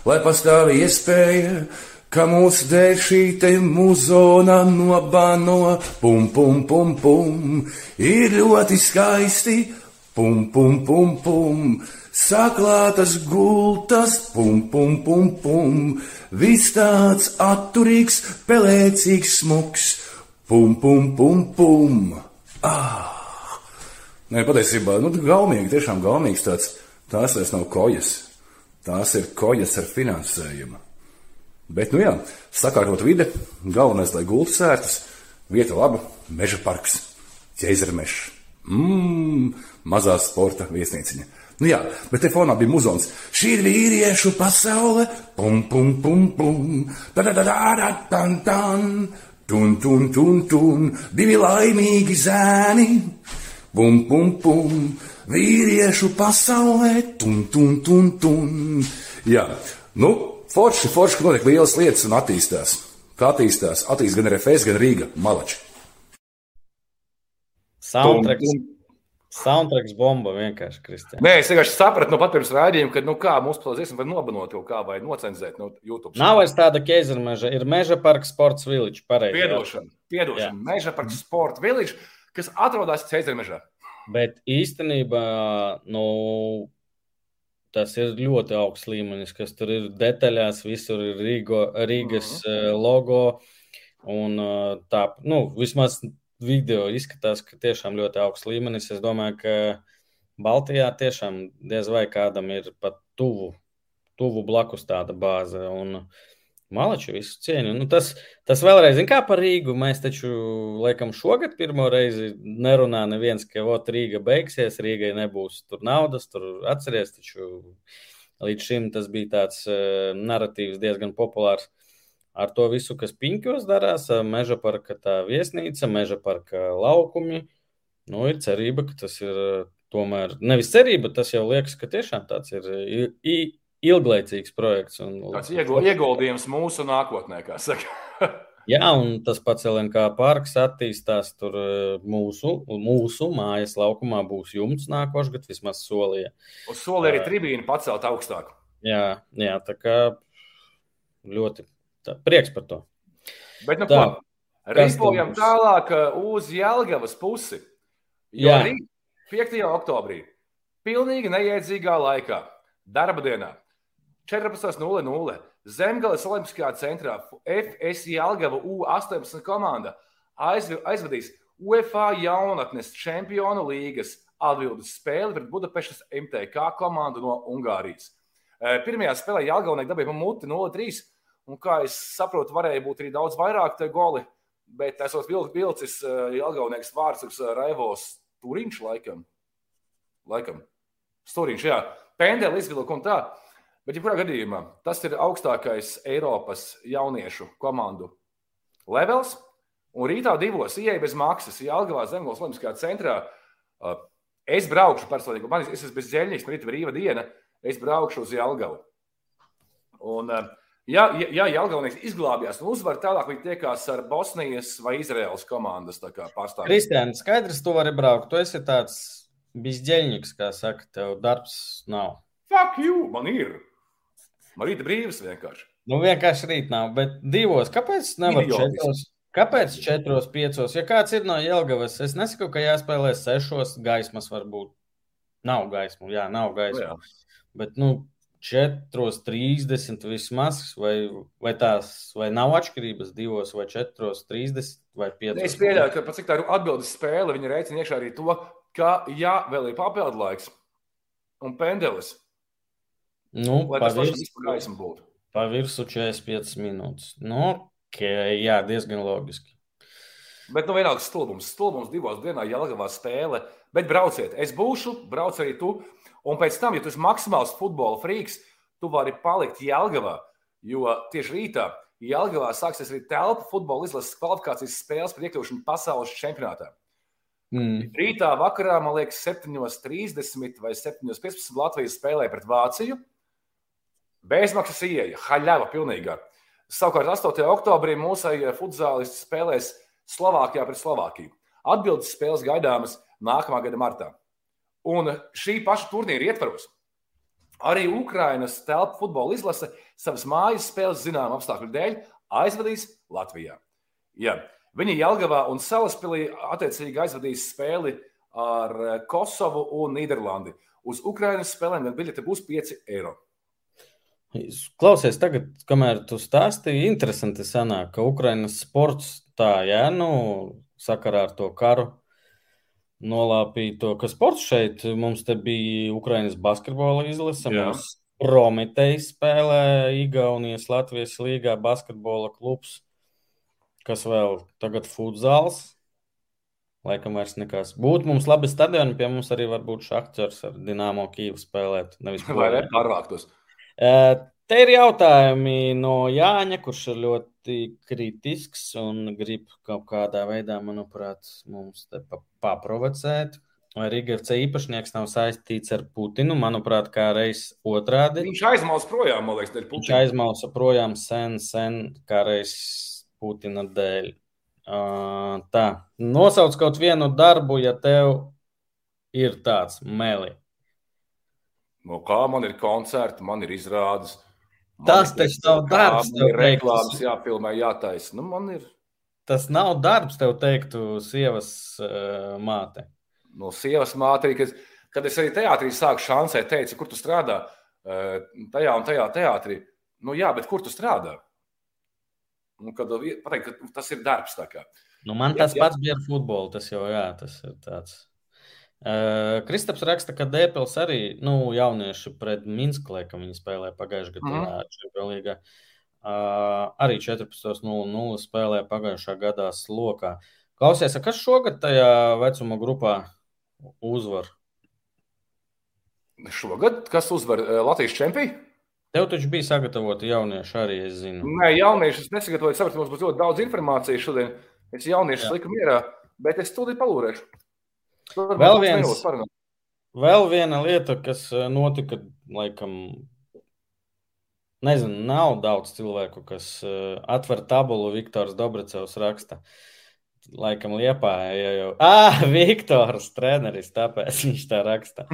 lai pastāv iespēja, ka mūsu dēļ šī te muzona nobano, pum, pum, pum, pum. Ir ļoti skaisti, pum, pum, pum, pum, saklātas gultas, pum, pum, pum, pum, viss tāds atturīgs, pelēcīgs, smuks, pum, pum, pum, pum. Ah! Nē, patiesībā, nu, gaumīgi, tiešām gaumīgs tāds, tās vairs nav kojas, tās ir kojas ar finansējumu. Bet, nu jā, sakārtot vide, galvenais, lai gultas sērtas, vieta laba, meža parks, ķēzermešs. Mmm, mazā sporta viesnīciņa. Nu jā, bet te fonā bija muzons. Šī ir vīriešu pasaule, pum, pum, pum, pum, da, da, da, da, dan, dan, tun, tun, tun, tun, divi laimīgi zēni, pum, pum, pum, vīriešu pasaulē, tun, tun, tun, tun. Jā, nu, forši, forši, ka notiek lielas lietas un attīstās. Kā attīstās? Attīstās gan RFS, gan Rīga, Malači. Soundtracks, soundtracks bomba vienkārši, Kristija. Nē, es vienkārši sapratu no pat pirms raidījuma, ka, nu, kā mūsu plānoties, var nobanot jau kā vai nocenzēt no YouTube. Nav vairs tāda ķēzera meža, ir meža parks sports village, pareizi. Piedošana, piedošana. Meža parks sport village, kas atrodas Cēzermežā. Bet īstenībā, nu, tas ir ļoti augsts līmenis, kas tur ir detaļās, visur ir Rīgo, Rīgas uh logo. Un uh, tā, nu, vismaz video izskatās, ka tiešām ļoti augsts līmenis. Es domāju, ka Baltijā tiešām diez vai kādam ir pat tuvu, tuvu blakus tāda bāze. Un Malači visu cieņu. Nu, tas, tas vēlreiz, kā par Rīgu. Mēs taču, laikam, šogad pirmo reizi nerunā neviens, ka ot, Rīga beigsies, Rīgai nebūs tur naudas. Tur atceries, taču līdz šim tas bija tāds uh, narratīvs diezgan populārs. Ar to visu, kas piņķos darās, ā, meža parka tā viesnīca, meža parka laukumi. Nu, ir cerība, ka tas ir ā, tomēr nevis cerība, tas jau liekas, ka tiešām tāds ir i- i- ilglaicīgs projekts. Un, Tas ieguldījums mūsu nākotnē, kā saka. Jā, un tas pats LNK parks attīstās. Tur eh, mūsu, mūsu mājas laukumā būs jumts nākošais gads, vismaz solīja. Uz soli arī tribīna pacelt augstāk. Jā, jā, tā kā ļoti tā, prieks par to. Bet, nu, Tā. ko? Būs? tālāk uh, uz Jelgavas pusi. Jo Jā. rīt, 5. oktobrī, pilnīgi neiedzīgā laikā, darba dienā, 14.00 Zemgales Olimpiskajā centrā FS Jelgava U18 komanda aizv- aizvadīs UEFA jaunatnes čempionu līgas atbildes spēli pret Budapeštas MTK komandu no Ungārijas. Eh, Pirmajā spēlē Jelgavnieki dabīja pa muti 0-3, un kā es saprotu, varēja būt arī daudz vairāk te goli, bet esot vil- vilcis eh, Jelgavnieks vārds Raivos Turiņš laikam. Laikam. Stūriņš, jā. Pendeli izvilka un tā. Bet, ja kurā gadījumā tas ir augstākais Eiropas jauniešu komandu levels, un rītā divos ieeja bez maksas Jālgavā Zemgals Olimpiskajā centrā. Uh, Es braukšu personīgi, man es esmu bez ģeļņas, man ir brīva diena, es braukšu uz Jālgavu. Un, uh, ja, ja, ja Jālgavnieks izglābjās un uzvar, tālāk viņi tiekās ar Bosnijas vai Izraels komandas tā kā pārstāvjiem. Kristiāna, skaidrs, tu vari braukt. Tu esi tāds bizdeļnieks, kā saka, tev darbs nav. Fuck you, man ir! Man ir brīvs vienkārši. Nu, vienkārši rīt nav, bet divos. Kāpēc nevar četros? Kāpēc četros, piecos? Ja kāds ir no Jelgavas, es nesaku, ka jāspēlē sešos gaismas varbūt. Nav gaismu, jā, nav gaismu. Jā. Bet, nu, 4,30 vismaz, vai, vai tās, vai nav atšķirības 2 vai 4,30 vai 5. Es pieļauju, ka pat cik tā ir atbildes spēle, viņi rēķina iekšā arī to, ka, ja vēl ir papildu laiks un pendelis, Nu, lai tas vispār gaisma būtu. pa virsmu 45 minūtes. Nu, ok, jā, diezgan loģiski. Bet, nu, vienalga stulbums. Stulbums divos dienā Jālgavā spēle. Bet brauciet, es būšu, brauc arī tu. Un pēc tam, ja tu esi maksimāls futbola frīks, tu vari palikt Jālgavā. Jo tieši rītā Jālgavā sāksies arī telpa futbola izlases kvalifikācijas spēles par iekļūšanu pasaules čempionātā. Mm. Rītā vakarā, man liekas, 7.30 vai 7.15 Latvijas spēlē pret Vāciju. Bezmaksas ieeja, haļava pilnīgā. Savukārt 8. oktobrī mūsu futbolists spēlēs Slovākijā pret Slovākiju. Atbildes spēles gaidāmas nākamā gada martā. Un šī paša turnīra ietvaros arī Ukrainas telpu futbola izlase savas mājas spēles zināmu apstākļu dēļ aizvadīs Latvijā. Ja. Viņi Jelgavā un Salaspīlī attiecīgi aizvadīs spēli ar eh, Kosovu un Nīderlandi. Uz Ukraiņas spēlēm gan biļete būs 5 eiro. Klausies, tagad, kamēr tu stāstīji, interesanti sanāk, ka Ukraiņas sports tā, jā, nu, sakarā ar to karu nolāpīja to, ka sports šeit mums te bija Ukraiņas basketbola izlase. Jā. Mums Prometei spēlē Igaunijas Latvijas līgā basketbola klubs, kas vēl tagad futzāls. Laikam vairs nekas. Būtu mums labi stadioni, pie mums arī var būt šahķers ar Dienāmo Kīvu spēlēt. Nevis Vai ne? Pārvāktos. Eh, Te ir jautājumi no Jāņa, kurš ir ļoti kritisks un grib kaut kādā veidā, manuprāt, mums te pa- paprovocēt. Vai Rīgas īpašnieks nav saistīts ar Putinu? Manuprāt, kā reiz otrādi. Viņš aizmaus projām, man liekas, dēļ Viņš Putina. aizmauca projām sen, sen, kā reiz Putina dēļ. Uh, tā, nosauc kaut vienu darbu, ja tev ir tāds meli. No kā man ir koncerti, man ir izrādes. man Tas ir taču nav darbs, tev reklāmas, tas- jāfilmē, jātaisa. Nu, man ir Tas nav darbs, tev teiktu, sievas uh, māte. no sievas māte, kad, kad es arī teātrī sāku šansēt, teicu, kur tu strādā. Eh, Tajā un tajā teātrī. Nu, jā, bet kur tu strādā? Nu, kad pateikt, ka tas ir darbs. Nu, man Jā, tas jā. pats bija ar futbolu. Tas jau jā, tas ir tāds. Uh, Kristaps raksta, ka Dēpils arī nu, jaunieši pret Minsku, laikam viņi spēlēja pagājušajā gadā mm. Čempionā līgā. Uh, arī 14.00 spēlēja pagājušā gadā slokā. Klausies, kas šogad tajā vecuma grupā uzvar? Šogad, kas uzvar Latvijas čempionu? Tev taču bija sagatavoti jaunieši arī, es zinu. Nē, jaunieši es nesagatavoju, saprotu, mums būs ļoti daudz informācijas šodien. Es jauniešus liku mierā, bet es tūlīt palūrēšu. Vēl viens-. Vēl viena lieta, kas eh, notika, laikam, nezinu, nav daudz cilvēku, kas eh, atver tabulu. Viktors Dobracevs raksta. Laikam, liepā ja jau. Ah, Viktors, treneris, tāpēc viņš tā raksta.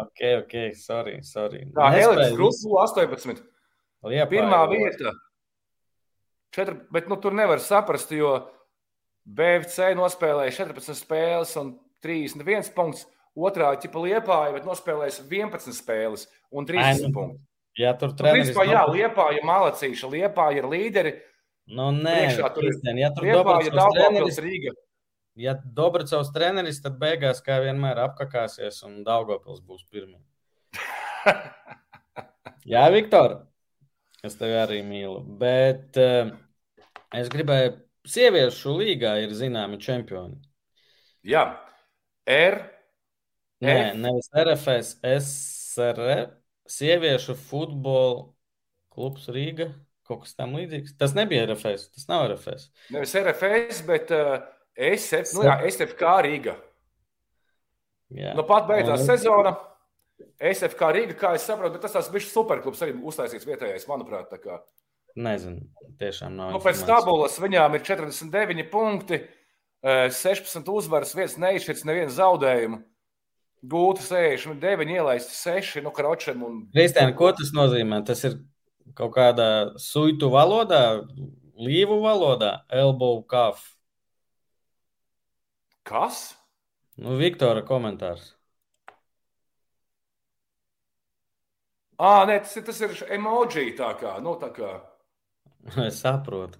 Ok, ok, sorry, sorry. Tā Nespēju grupa 18. Liepāju Pirmā vēl. vieta. Četri, bet nu, tur nevar saprast, jo BFC nospēlēja 14 spēles un 31 punkts. Otrā ķipa liepāja, bet nospēlēja 11 spēles un 30 Ai, nu, punktus. Jā, tur Nu, treneris. principā, jā, liepāja malacīša, liepāja ir līderi. Nu, nē, priekšā tur Kristian, ja tur Liepāja Daugavpils treneris, Rīga. ja Dobracevs treneris, tad beigās, kā vienmēr, apkakāsies un Daugavpils būs pirmie. Jā, Viktor, es tevi arī mīlu. Bet uh, es gribēju, sieviešu līgā ir zināmi čempioni. Jā, R. Nē, F. nevis RFS, SRF, sieviešu futbola klubs Rīga. Kaut kas tam līdzīgs. Tas nebija RFS, tas nav RFS. Nevis RFS, bet uh, SF, nu jā, SFK Rīga. Jā. Nu, pat beidzās sezona. SFK Rīga, kā es saprotu, bet tas tās bija superklubs arī uztaisīts vietējais, manuprāt. Nezinu, tiešām nav. Nu, pēc tabulas viņām ir 49 punkti, eh, 16 uzvaras, viens neizšķirts, neviens zaudējumu. Gūti 69, ielaisti 6 no kročiem. Un... Kristēna, ko tas nozīmē? Tas ir kaut kādā suitu valodā, līvu valodā, elbow cuff. Kas? Nu, Viktora komentārs. Ah, nē, tas ir, tas ir emoji tā kā. Nu, tā kā. Es saprotu.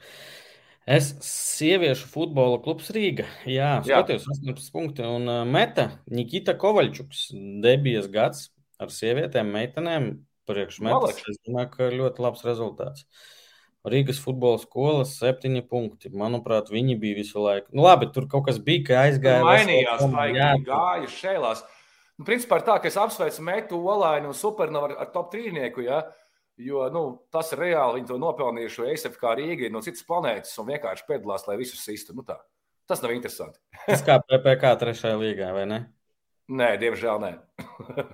Es sieviešu futbola klubs Rīga. Jā, skatījos, 18 punkti. Un uh, Meta Nikita Kovaļčuks, debijas gads ar sievietēm, meitenēm. Priekš metas, Malek. es domāju, ka ļoti labs rezultāts. Rīgas futbola skolas septiņi punkti. Manuprāt, viņi bija visu laiku. Nu, labi, tur kaut kas bija, ka aizgāja. mainījās. Jā, gāja šēlās. Nu, principā ir tā, ka es apsveicu Metu Olainu un Supernovu ar, ar top trīnieku, ja? Jo nu, tas ir reāli. Viņi to nopelnījuši, jo ASFK Rīga ir no citas planētas un vienkārši piedalās, lai visus sistu. Nu, tā. tas nav interesanti. Tas kā PPC trešajā līgā, vai ne? Nē, diemžēl nē.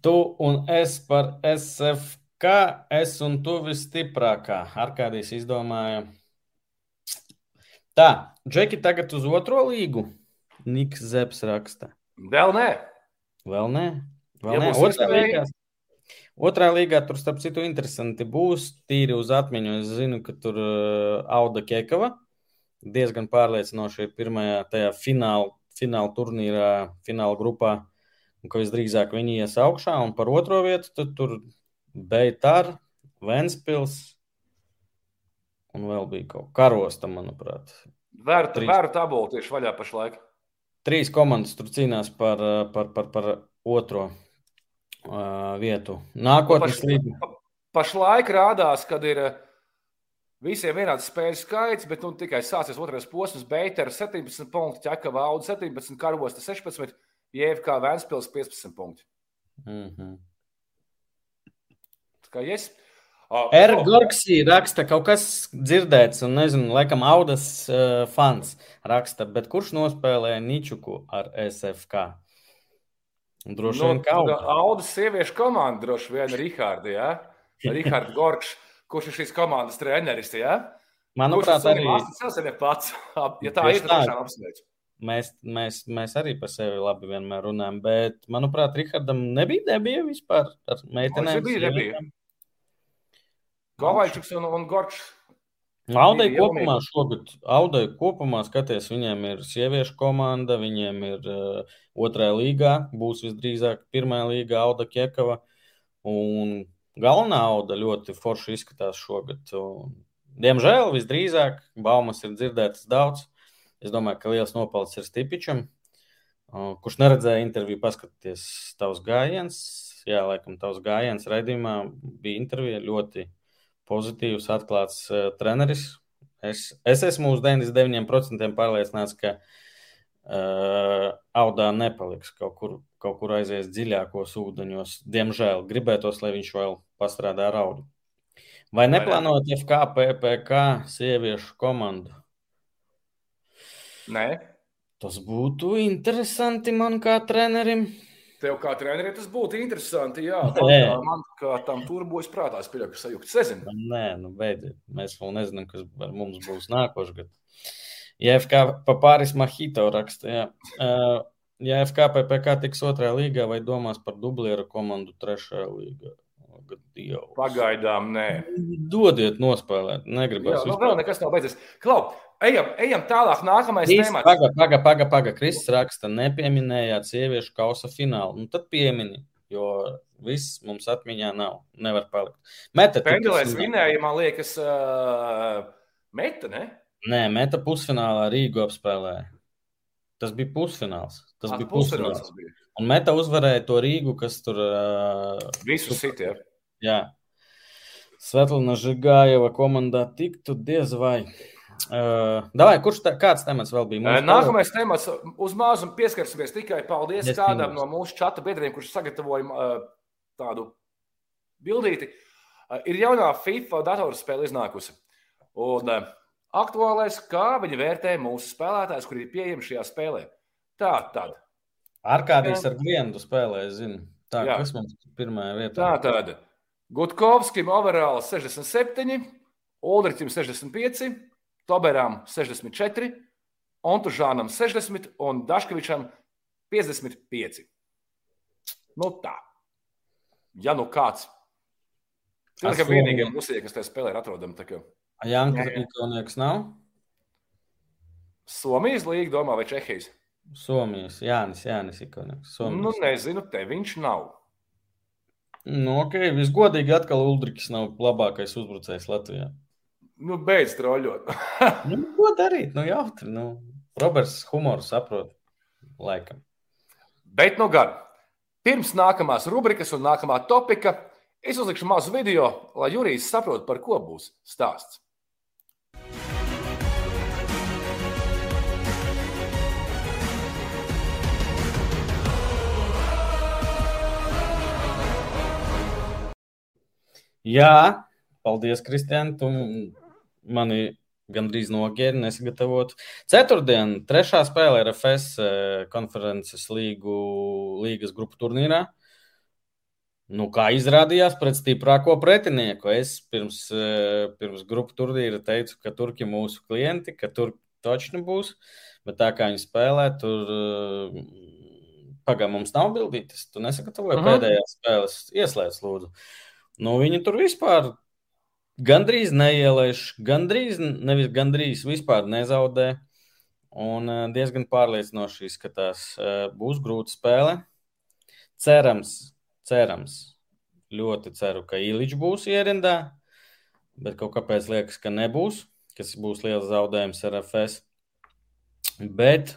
Tu un es par SFK, es un tu visstiprākā. Arkādijas izdomāja. Tā, Džeki, tagad uz otro līgu. Niks Zepsi raksta. Vēl nē. Vēl nē, vēl Ja nē. Otrā līgā, otrā līgā tur, starp citu, interesanti būs. Tīri uz atmiņu. Es zinu, ka tur uh, Auda Kekava diezgan pārliecinoši ir pirmajā tajā fināla fināla turnīrā, fināla grupā, un ka visdrīzāk viņi ies augšā, un par otro vietu tad tur Beitar, Ventspils, un vēl bija kaut karosta, manuprāt. Vērta, vērta tabula tieši vaļā pašlaik. Trīs komandas tur cīnās par, par, par, par otro uh, vietu. Nākotnes Nu, līnija. paš, pašlaik rādās, kad ir visiem vienāds spēļu skaits, bet nu, tikai sācies otrais posms. Beitera 17 punkti, Čakava Auda 17, Karosta 16, JFK Vēnspils 15 punkti. Mm -hmm. Tā kā yes. Uh, Ergorgsī raksta, kaut kas dzirdēts, un nezinu, laikam, Audas uh, fans raksta, bet kurš nospēlēja Ničuku ar SFK? Droši vien, ka Auda. Audas sieviešu komanda droši vien Rihardi, jā? Rihards Gorkš, kurš ir šīs komandas treneris, jā? Manuprāt, arī Tas ir pats. Ja tā ir, tad tā. tiešām apsveicu. mēs, mēs, mēs arī par sevi labi vienmēr runājam, bet, manuprāt, Rihardam nebija debija vispār ar meitenēm. Nebija debija. sievietēm. Gavaičuks un, un Gorkš. Audai Divi kopumā šogad, Audai kopumā skaties, viņiem ir sieviešu komanda, viņiem ir uh, otrajā līgā, būs visdrīzāk pirmā līga Auda Kiekava. Un galvenā Auda ļoti forši izskatās šogad. Un, diemžēl visdrīzāk baumas ir dzirdētas daudz. Es domāju, ka liels nopelns ir Stipičam, uh, kurš neredzēja interviju, paskatieties tavs gājiens. Jā, laikam tavs gājiens raidījumā bija intervija ļoti pozitīvs, atklāts uh, treneris. Es, es esmu uz 99% pārliecināts, ka uh, Audā nepaliks kaut kur, kaut kur aizies dziļākos ūdeņos. Diemžēl gribētos, lai viņš vēl pastrādā ar Audu. Vai ne? neplānojat FKPPK sieviešu komandu? Nē, Tas būtu interesanti man kā trenerim. Tev kā trenerim tas būtu interesanti. Jā, Nē. man, kā- tam turbojas prātā, es pieļauju, ka sajūta. Es nezinu. Nē, nu beidziet. Mēs vēl nezinām, kas ar mums būs nākošais gads. Ja FK Papāris Mahito raksta, jā. Uh, ja FK PPK tiks otrajā līgā vai domās par dublieru komandu trešajā līgā? Dievs. Pagaidām, nē. Dodiet nospēlēt, negribas. Jā, nu, vēl nekas nav beidzies. Klau, ejam, ejam tālāk. Nākamais temats. Paga, paga, paga, paga. Kristis raksta, nepieminējāt sieviešu kausa finālu. Nu, tad piemini, jo viss mums atmiņā nav. Nevar palikt. Meta vinēja, man liekas, uh, meta, ne? Nē, Meta pusfinālā Rīgu apspēlēja. Tas bija pusfināls. Tas Ah, bija pusfināls pusfināls. bija. Un Meta uzvarēja to Rīgu, kas tur. Uh, Visu sitiem. jā. Svetlana Žigājeva komandā tiktu diez vai. Uh, davai, kurš tā, kāds temats vēl bija? Mums Nākamais temats uz māzumu pieskarsimies tikai paldies Desmit kādam no mūsu čata biedriem, kurš sagatavoja uh, tādu bildīti. Uh, ir jaunā FIFA datorspēle iznākusi. Un uh, aktuālais, kā viņi vērtē mūsu spēlētājus, kuri ir pieejami šajā spēlē. Tā tad. Arkādijas ar klientu spēlē, es zinu. Tā, Jā. kas mums ir pirmajā vietā? Tā tad. Gutkovskim overall 67, Ulričam 65, Toberam 64, Ontužānam 60 un Daškevičam 55. Nu tā. Ja nu kāds. Tas ir Asumi. vienīgais musīja, kas tajā spēlē ir kā Janka Jā, jā. Ikonieks nav? Somijas līga, domā, vai Čehijas? Somijas, Jānis, Jānis Ikonieks. Nu, Somijas. nezinu, te viņš nav. Nu, ok, visgodīgi atkal Uldriks nav labākais uzbrucējs Latvijā. Nu, beidz troļļot. Nu, ko darīt? Nu, jautri. Nu, Roberts humoru saprot. Laikam. Bet, nu, gan. Pirms nākamās rubrikas un nākamā topika es uzlikšu mazu video, lai Jurijs saprotu, par ko būs stāsts. Jā, paldies, Kristian. Tu mani gandrīz nogēri, nesagatavot. Ceturtdien, trešā spēle RFS eh, konferences līgu, līgas grupu turnīrā. Nu, kā izrādījās pret stiprāko pretinieku, es pirms, eh, pirms grupu turnīra teicu, ka turki mūsu klienti, ka tur točni būs. Bet tā kā viņi spēlē, tur pagaidām mums nav bildītas. Tu nesagatavoji. -huh. pēdējās spēles. Ieslēdz, lūdzu. Nu, viņi tur vispār gandrīz neielaiž, gandrīz, nevis gandrīz vispār nezaudē. un uh, diezgan pārliecinoši izskatās. Uh, būs grūta spēle. Cerams, cerams, ļoti ceru, ka Iličs būs ierindā, bet kaut kāpēc liekas, ka nebūs, kas būs liels zaudējums RFS. Bet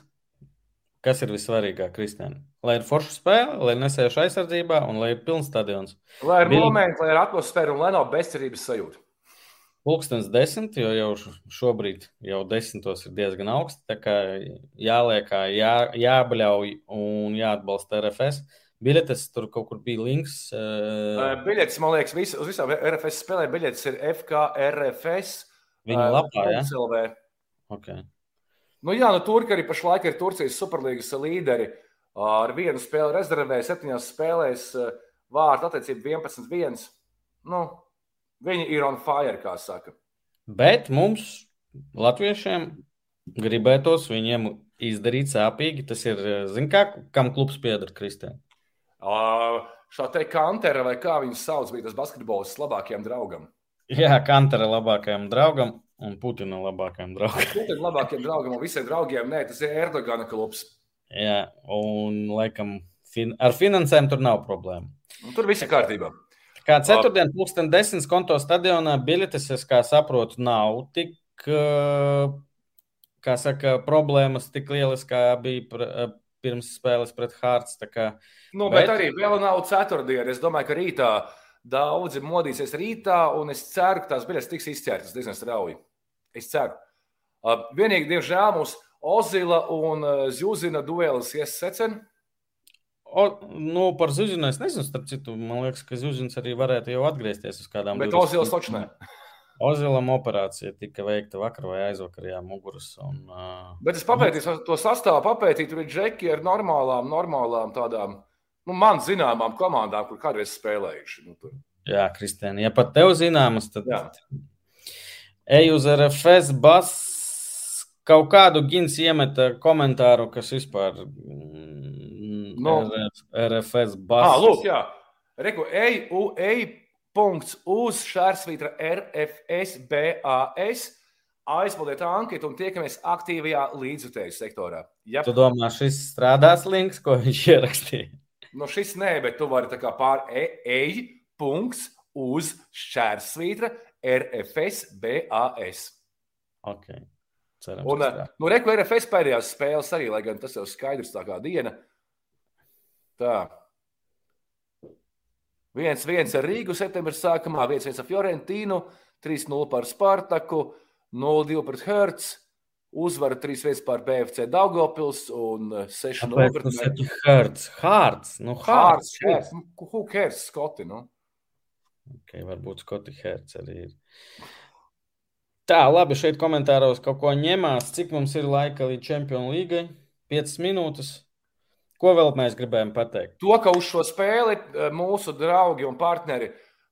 kas ir vissvarīgāk, Kristēna? Lai ir forša spēle, lai nesēž aizsardzībā un lai ir pilns stadions. Lai ir Bija... momenti, lai ir atmosfēra un lai nav bezcerības sajūta. Pūkstens desmit, jo jau šobrīd jau desmitos ir diezgan augsts. Tā kā jāliekā, jā, jābļauj un jāatbalsta RFS. Biļetes tur kaut kur bija links. Uh... Biļetes, man liekas, vis, uz visām RFS spēlēm biļetes ir FKRFS. Viņa lapā, jā? Ja? Okay. Nu jā, nu Turki arī pašlaik ir Turcijas superlīgas līderi. Ar vienu spēli rezervēja septiņās spēlēs vārtu attiecību 11-1. Nu, Viņi ir on fire, kā saka. Bet mums, latviešiem, gribētos viņiem izdarīt sāpīgi. Tas ir, zin, kā, kam klubs pieder Kristēn? Uh, šā te Kantera vai kā viņu sauc, bija tas basketbols labākajam draugam. Jā, Kantera labākajam draugam un Putina labākajam draugam. Putina labākajam draugam un visiem draugiem, nē, tas ir Erdogana klubs. Jā, un laikam fin ar finansēm tur nav problēma. Un tur viss ir kārtībā. Kā ceturtdien, pulksten desmit konto stadionā biļetes, es kā saprotu, nav tik, kā saka, problēmas tik lielas, kā bija pirms spēles pret Hārts. Nu, bet... bet arī vēl nav ceturtdiena. Es domāju, ka rītā daudzi modīsies rītā, un es ceru, ka tās biļetes tiks izķertas diezgan strauji. Es ceru. Vienīgi, diemžēl, mums Ozila un Zjuzina duelis iesecen. O, nu, par Zuzinu es nezinu, starp citu, man liekas, ka Zuzins arī varētu jau atgriezties uz kādām. Bet Ozilas taču ne. Ozilam operācija tika veikta vakar vai aizvakar, jā, muguras. Un, uh... Bet es papētīju to sastāvu, papētīju, tur ir džeki ar normālām, normālām tādām, nu, man zināmām komandām, kur kādreiz spēlējuši. Nu, tur. jā, Kristēna, ja pat tev zināmas, tad jā. ej uz RFS bas. Kaut kādu gins iemeta komentāru, kas vispār No. RFS bāzes. Ah, lūk, jā. Reku, ej, u, ej, punkts uz šārsvītra RFS BAS. Aizpildiet anketu un tiekamies aktīvajā līdzjutēju sektorā. Ja... Tu domā, šis strādās links, ko viņš ierakstīja? No nu, šis nē, bet tu vari tā kā pār e, ej, punkts uz šķērsvītra RFS BAS. Ok. Cerams, un, nu, reku RFS pēdējās spēles arī, lai gan tas jau skaidrs tā kā diena. Uh, Tā. 1-1 ar Rīgu septembrī sākumā, 1-1 ar Fiorentīnu, 3-0 par Spartaku, 0-2 pret Hertz, uzvara 3-1 par BFC Daugopils un 6-0 pret Hertz. Hertz, nu Hertz. Hertz. Who cares, Skoti, nu? Ok, varbūt Skoti Hertz arī ir. Tā, labi, šeit komentāros kaut ko ņemās. Cik mums ir laika līdz Champions League? 5 minūtes. Ko vēl mēs gribējām pateikt? To, ka uz šo spēli eh, mūsu draugi un partneri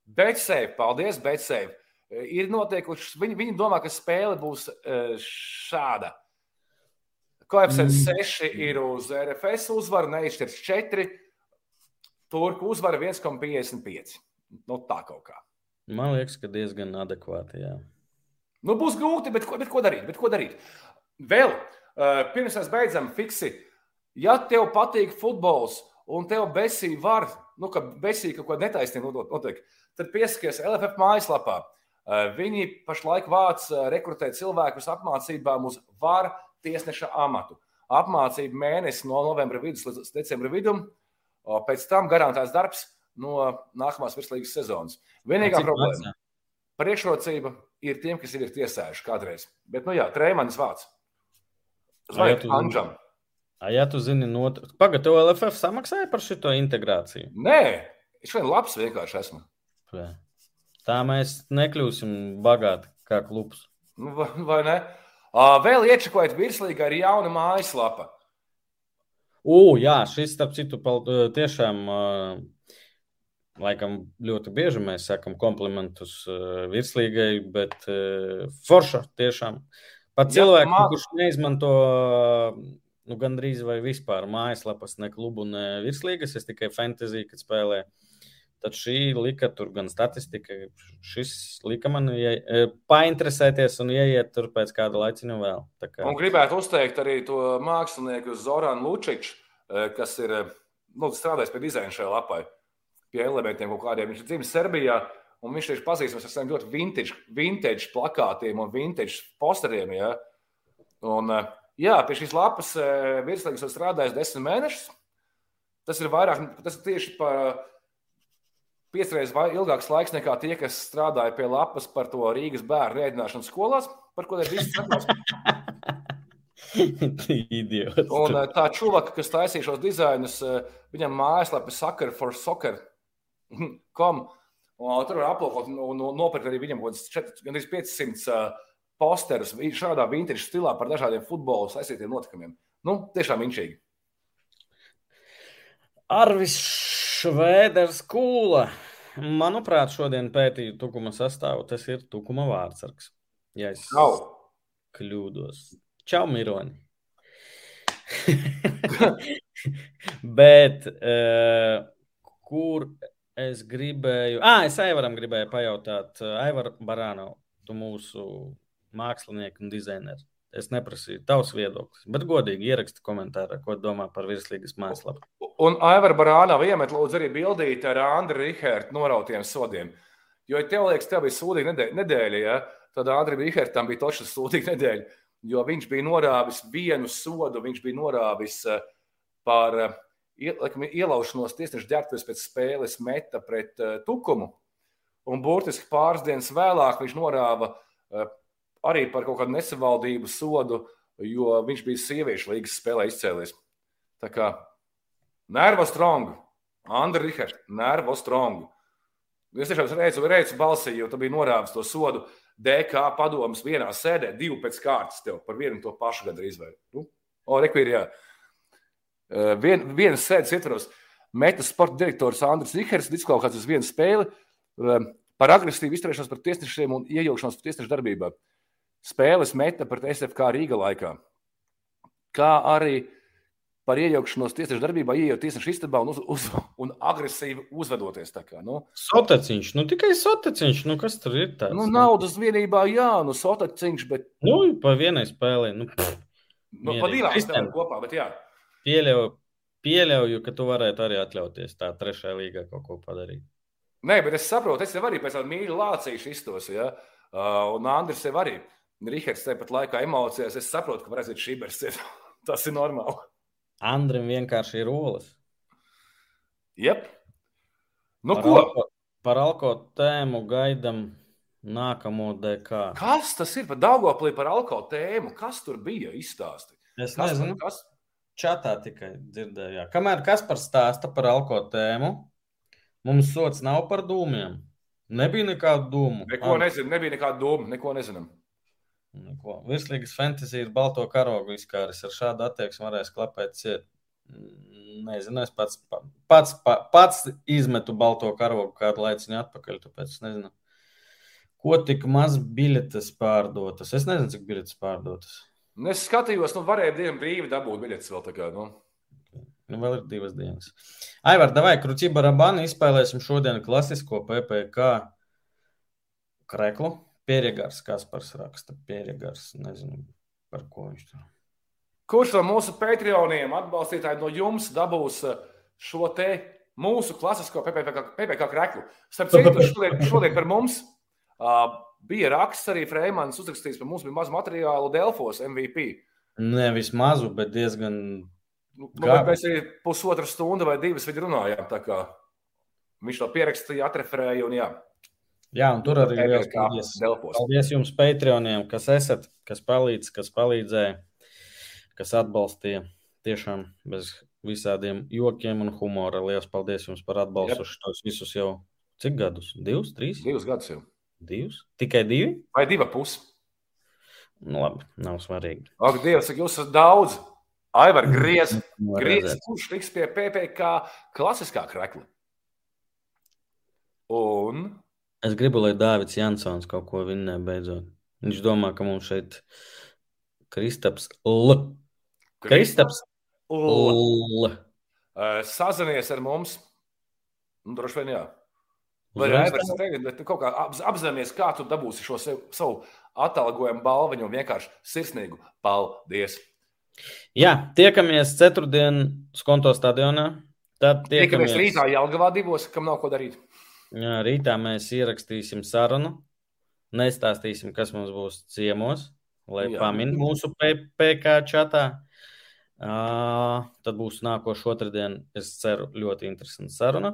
Betsēvi, paldies, Betsēvi, eh, ir notiekuši. Viņi, viņi domā, ka spēle būs eh, šāda. Koeficients mm. 6 ir uz RFS uzvaru, neizšķirs 4. Turku uzvara 1,55. Nu, tā kaut kā. Man liekas, ka diezgan adekvāti. Jā. Nu, būs grūti, bet ko, bet ko darīt? Bet ko darīt? Vēl, pirms mēs beidzam fiksi, uh, Ja tev patīk futbols un tev besī var, nu, ka besī kaut ko netaisnību notiek, tad piesakies LFF mājaslapā. Eh, viņi pašlaik vāc eh, rekrutēt cilvēkus apmācībām uz varu tiesneša amatu. Apmācība mēnesis no novembra vidus līdz decembra vidum, pēc tam garantēts darbs no nākamās virslīgas sezonas. Vienīgā problēma - priekšrocība ir tiem, kas ir tiesājuši kādreiz. Bet, nu jā, trēmanis vārds. Zvaniet Anģam. Ja tu zini, no pagaidi, tev LFF samaksāja par šo integrāciju? Nē, es vien labs vienkārši esmu. Tā mēs nekļūsim bagāti kā klubs. Nu, vai, ne? Vēl iečakojot virslīgā ir jauna mājaslapa. U, jā, šis, starp citu, tiešām laikam ļoti bieži mēs sakam komplimentus virslīgai, bet forša tiešām. Pat cilvēku, kurš neizmanto nu, gandrīz vai vispār mājaslapas, ne klubu, ne virslīgas. Es tikai fantāziju, kad spēlēju. tad šī lika tur gan statistika. Šis lika man ie, painteresēties un ieiet tur pēc kāda laiciņa vēl. Kā... Un gribētu uzteikt arī to mākslinieku Zoranu Lučiču, kas ir nu, strādājis pie dizaina šajā lapā, pie elementiem kaut kādiem. Viņš ir dzimis Serbijā. Un viņš ir pazīstams ar saviem ļoti vintage, vintage plakātiem un vintage posteriem. Ja? Un, jā, pie šīs lapas virslīgas ir strādājis desmit mēnešus. Tas ir vairāk, tas ir tieši par piecreiz ilgāks laiks nekā tie, kas strādāja pie lapas par to Rīgas bērnu ēdināšanu skolās, par ko ir viss. Idiots. Un tā čūlaka, kas taisīja šos dizainus, viņam mājaslapa Soccer for Soccer. Com, un tur var aplūkot un nopirkt arī viņam kaut kāds gandrīz 500 posterus šādā vintage stilā par dažādiem futbola saistītiem notikumiem. Nu, tiešām inčīgi. Arvis Švēders Kūla. Manuprāt, šodien pētīju tukuma sastāvu. Tas ir tukuma vārdsargs. Ja es Čau. kļūdos. Čau, Mironi. Bet uh, kur es gribēju? Ah, es Aivaram gribēju pajautāt. Aivar Barāno, tu mūsu mākslinieks un dizainers. Es neprasīju tavs viedoklis, bet godīgi ieraksti komentārā, ko domā par virslīgas mājaslapu. Un Aivara Barānava iemet lūdzu arī bildīti ar Andriu Rihertu norautiem sodiem. Jo, ja tev liekas, tev bija sūdīga nedēļa, nedēļa ja, tad Andriu Rihertam bija toša sūdīga nedēļa, jo viņš bija norāvis vienu sodu, viņš bija norāvis eh, par eh, ielaušanos tiesneša ģērbtuves pēc spēles meta pret uh, Tukumu. Un burtiski pāris dienas vēlāk viņš norāva arī par kaut kādu nesavaldību sodu, jo viņš bija sieviešu līgas spēlē izcēlies. Tā kā nervo strong, Andri Rihards, nervo strong. Es tiešām reicu, reicu balsī, jo tu biji norāvis to sodu DK padomus vienā sēdē, divu pēc kārtas tev par vienu to pašu gadu izvēli. Nu, o, reku ir, jā. Vien, vienas sēdes ietvaros metas sporta direktors Andris Rihards diskvalifikāts uz vienu spēli par agresīvu izturēšanos pret tiesnešiem un iejaukšanos tiesnešu darbībā spēles meta pret SFK Rīga laikā, kā arī par iejaukšanos tiesneša darbībā, ieejot tiesneša istabā un, uz, uz, un agresīvi uzvedoties. Kā, nu. Soteciņš, nu tikai soteciņš, nu kas tur ir tāds? Nu, naudas vienībā, jā, nu soteciņš, bet. Nu, pa vienai spēlē, nu, pff, nu pa divām spēlēm kopā, bet jā. Pieļauju, pieļauju, ka tu varētu arī atļauties tā trešajā līgā kaut ko padarīt. Nē, bet es saprotu, es jau arī pēc tam mīļi lācīšu iztos, ja? uh, un Andris jau arī. Rihards tepat laikā emocijās. Es saprotu, ka varēs būt šī versija. Tas ir normāli. Andrim vienkārši ir olas. Jep. Nu, par ko? Alko, par alko tēmu gaidam nākamo DK. Kas tas ir par Daugoplī par alko tēmu? Kas tur bija izstāsti? Es Kas, nezinu, kas? čatā tikai dzirdēju. jā. Kamēr kas par stāsta par alko tēmu, mums sots nav par dūmiem. Nebija nekādu dūmu. Neko nezinu, nebija nekāda doma, neko nezinām. Neko. Virslīgas fantāzija ir balto karogu izkāris. Ar šādu attieksmi varēs klapēt ciet. Mm, Nezinu, es pats, pa- pats, pa- pats izmetu balto karogu kādu laiciņu atpakaļ. Tāpēc es nezinu, ko tik maz biļetes pārdotas. Es nezinu, cik biļetes pārdotas. Nu, Es skatījos, nu, varēja dienu brīvi dabūt biļetes vēl tā kā. Nu. Nu, vēl ir divas dienas. Aivar, vai Kruķība Rabāna izspēlēsim šodien klasisko PPC kreklu? Pieregars, kas par raksta Pieregars. Nezinu, par ko viņš tur. Kurš no mūsu Patreoniem atbalstītāji no jums dabūs eh, šo te mūsu klasisko PPC, PPC kreklu? Starp citu, šodien, šodien par mums uh, bija raksts arī Freimans uzrakstījis, ka mums bija maz materiālu Delfos MVP. Nevis mazu, bet diezgan. Nu, nu, bet mēs arī pusotru stundu vai divas viņu runājām. Viņš to pierakstīja, atreferēja un jā. Jā, un tur arī liels paldies. Paldies jums, Patreoniem, kas esat, kas palīdz, kas palīdzēja, kas atbalstīja. Tiešām bez visādiem jokiem un humora. Lielas paldies jums par atbalstu šos visus jau cik gadus? Divus, trīs? Divus gadus jau. Divus? Tikai divi? Vai divi pusi? Nu, labi, nav svarīgi. Ak, Dievs, jūs esat daudz! Aivar, griez! Nu, Griez, redzēt. kurš tiks pie PPC klasiskā krekla? Un Es gribu, lai Dārvids Jansons kaut ko vinnē beidzot. Viņš domā, ka mums šeit Kristaps L. Kristaps L. L. Sazinies ar mums. Nu, droši vien, jā. Vai Raivers tagad, bet kaut kā apzināmies, kā tu dabūsi šo sev, savu atalgojumu balviņu un vienkārši sirsnīgu paldies. Jā, tiekamies ceturtdien Skonto stadionā. Tad tiekamies, tiekamies rītā Jelgavā divos, kam nav ko darīt. Rītā mēs ierakstīsim sarunu. Nestāstīsim, kas mums būs ciemos, lai pamin mūsu PK čatā. Uh, tad būs nākošais otrdien, es ceru, ļoti interesanta saruna.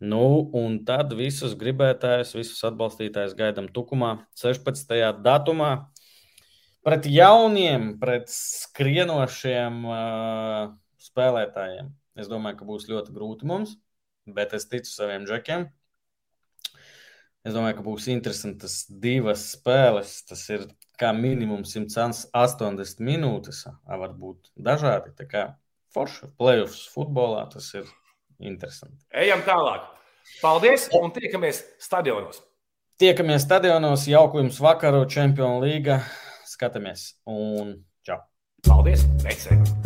Nu, un tad visus gribētājus, visus atbalstītājus gaidām tukumā 16. datumā. Pret jauniem, pret skrienošiem uh, spēlētājiem. Es domāju, ka būs ļoti grūti mums, bet es ticu saviem džekiem. Es domāju, ka būs interesantas divas spēles. Tas ir kā minimums 180 minūtes, varbūt dažādi. Tā kā forši playoffs futbolā tas ir interesanti. Ejam tālāk. Paldies un tiekamies stadionos. Tiekamies stadionos, jauku jums vakaru, Čempionu līga. Skatāmies un čau! Paldies! Veicēji!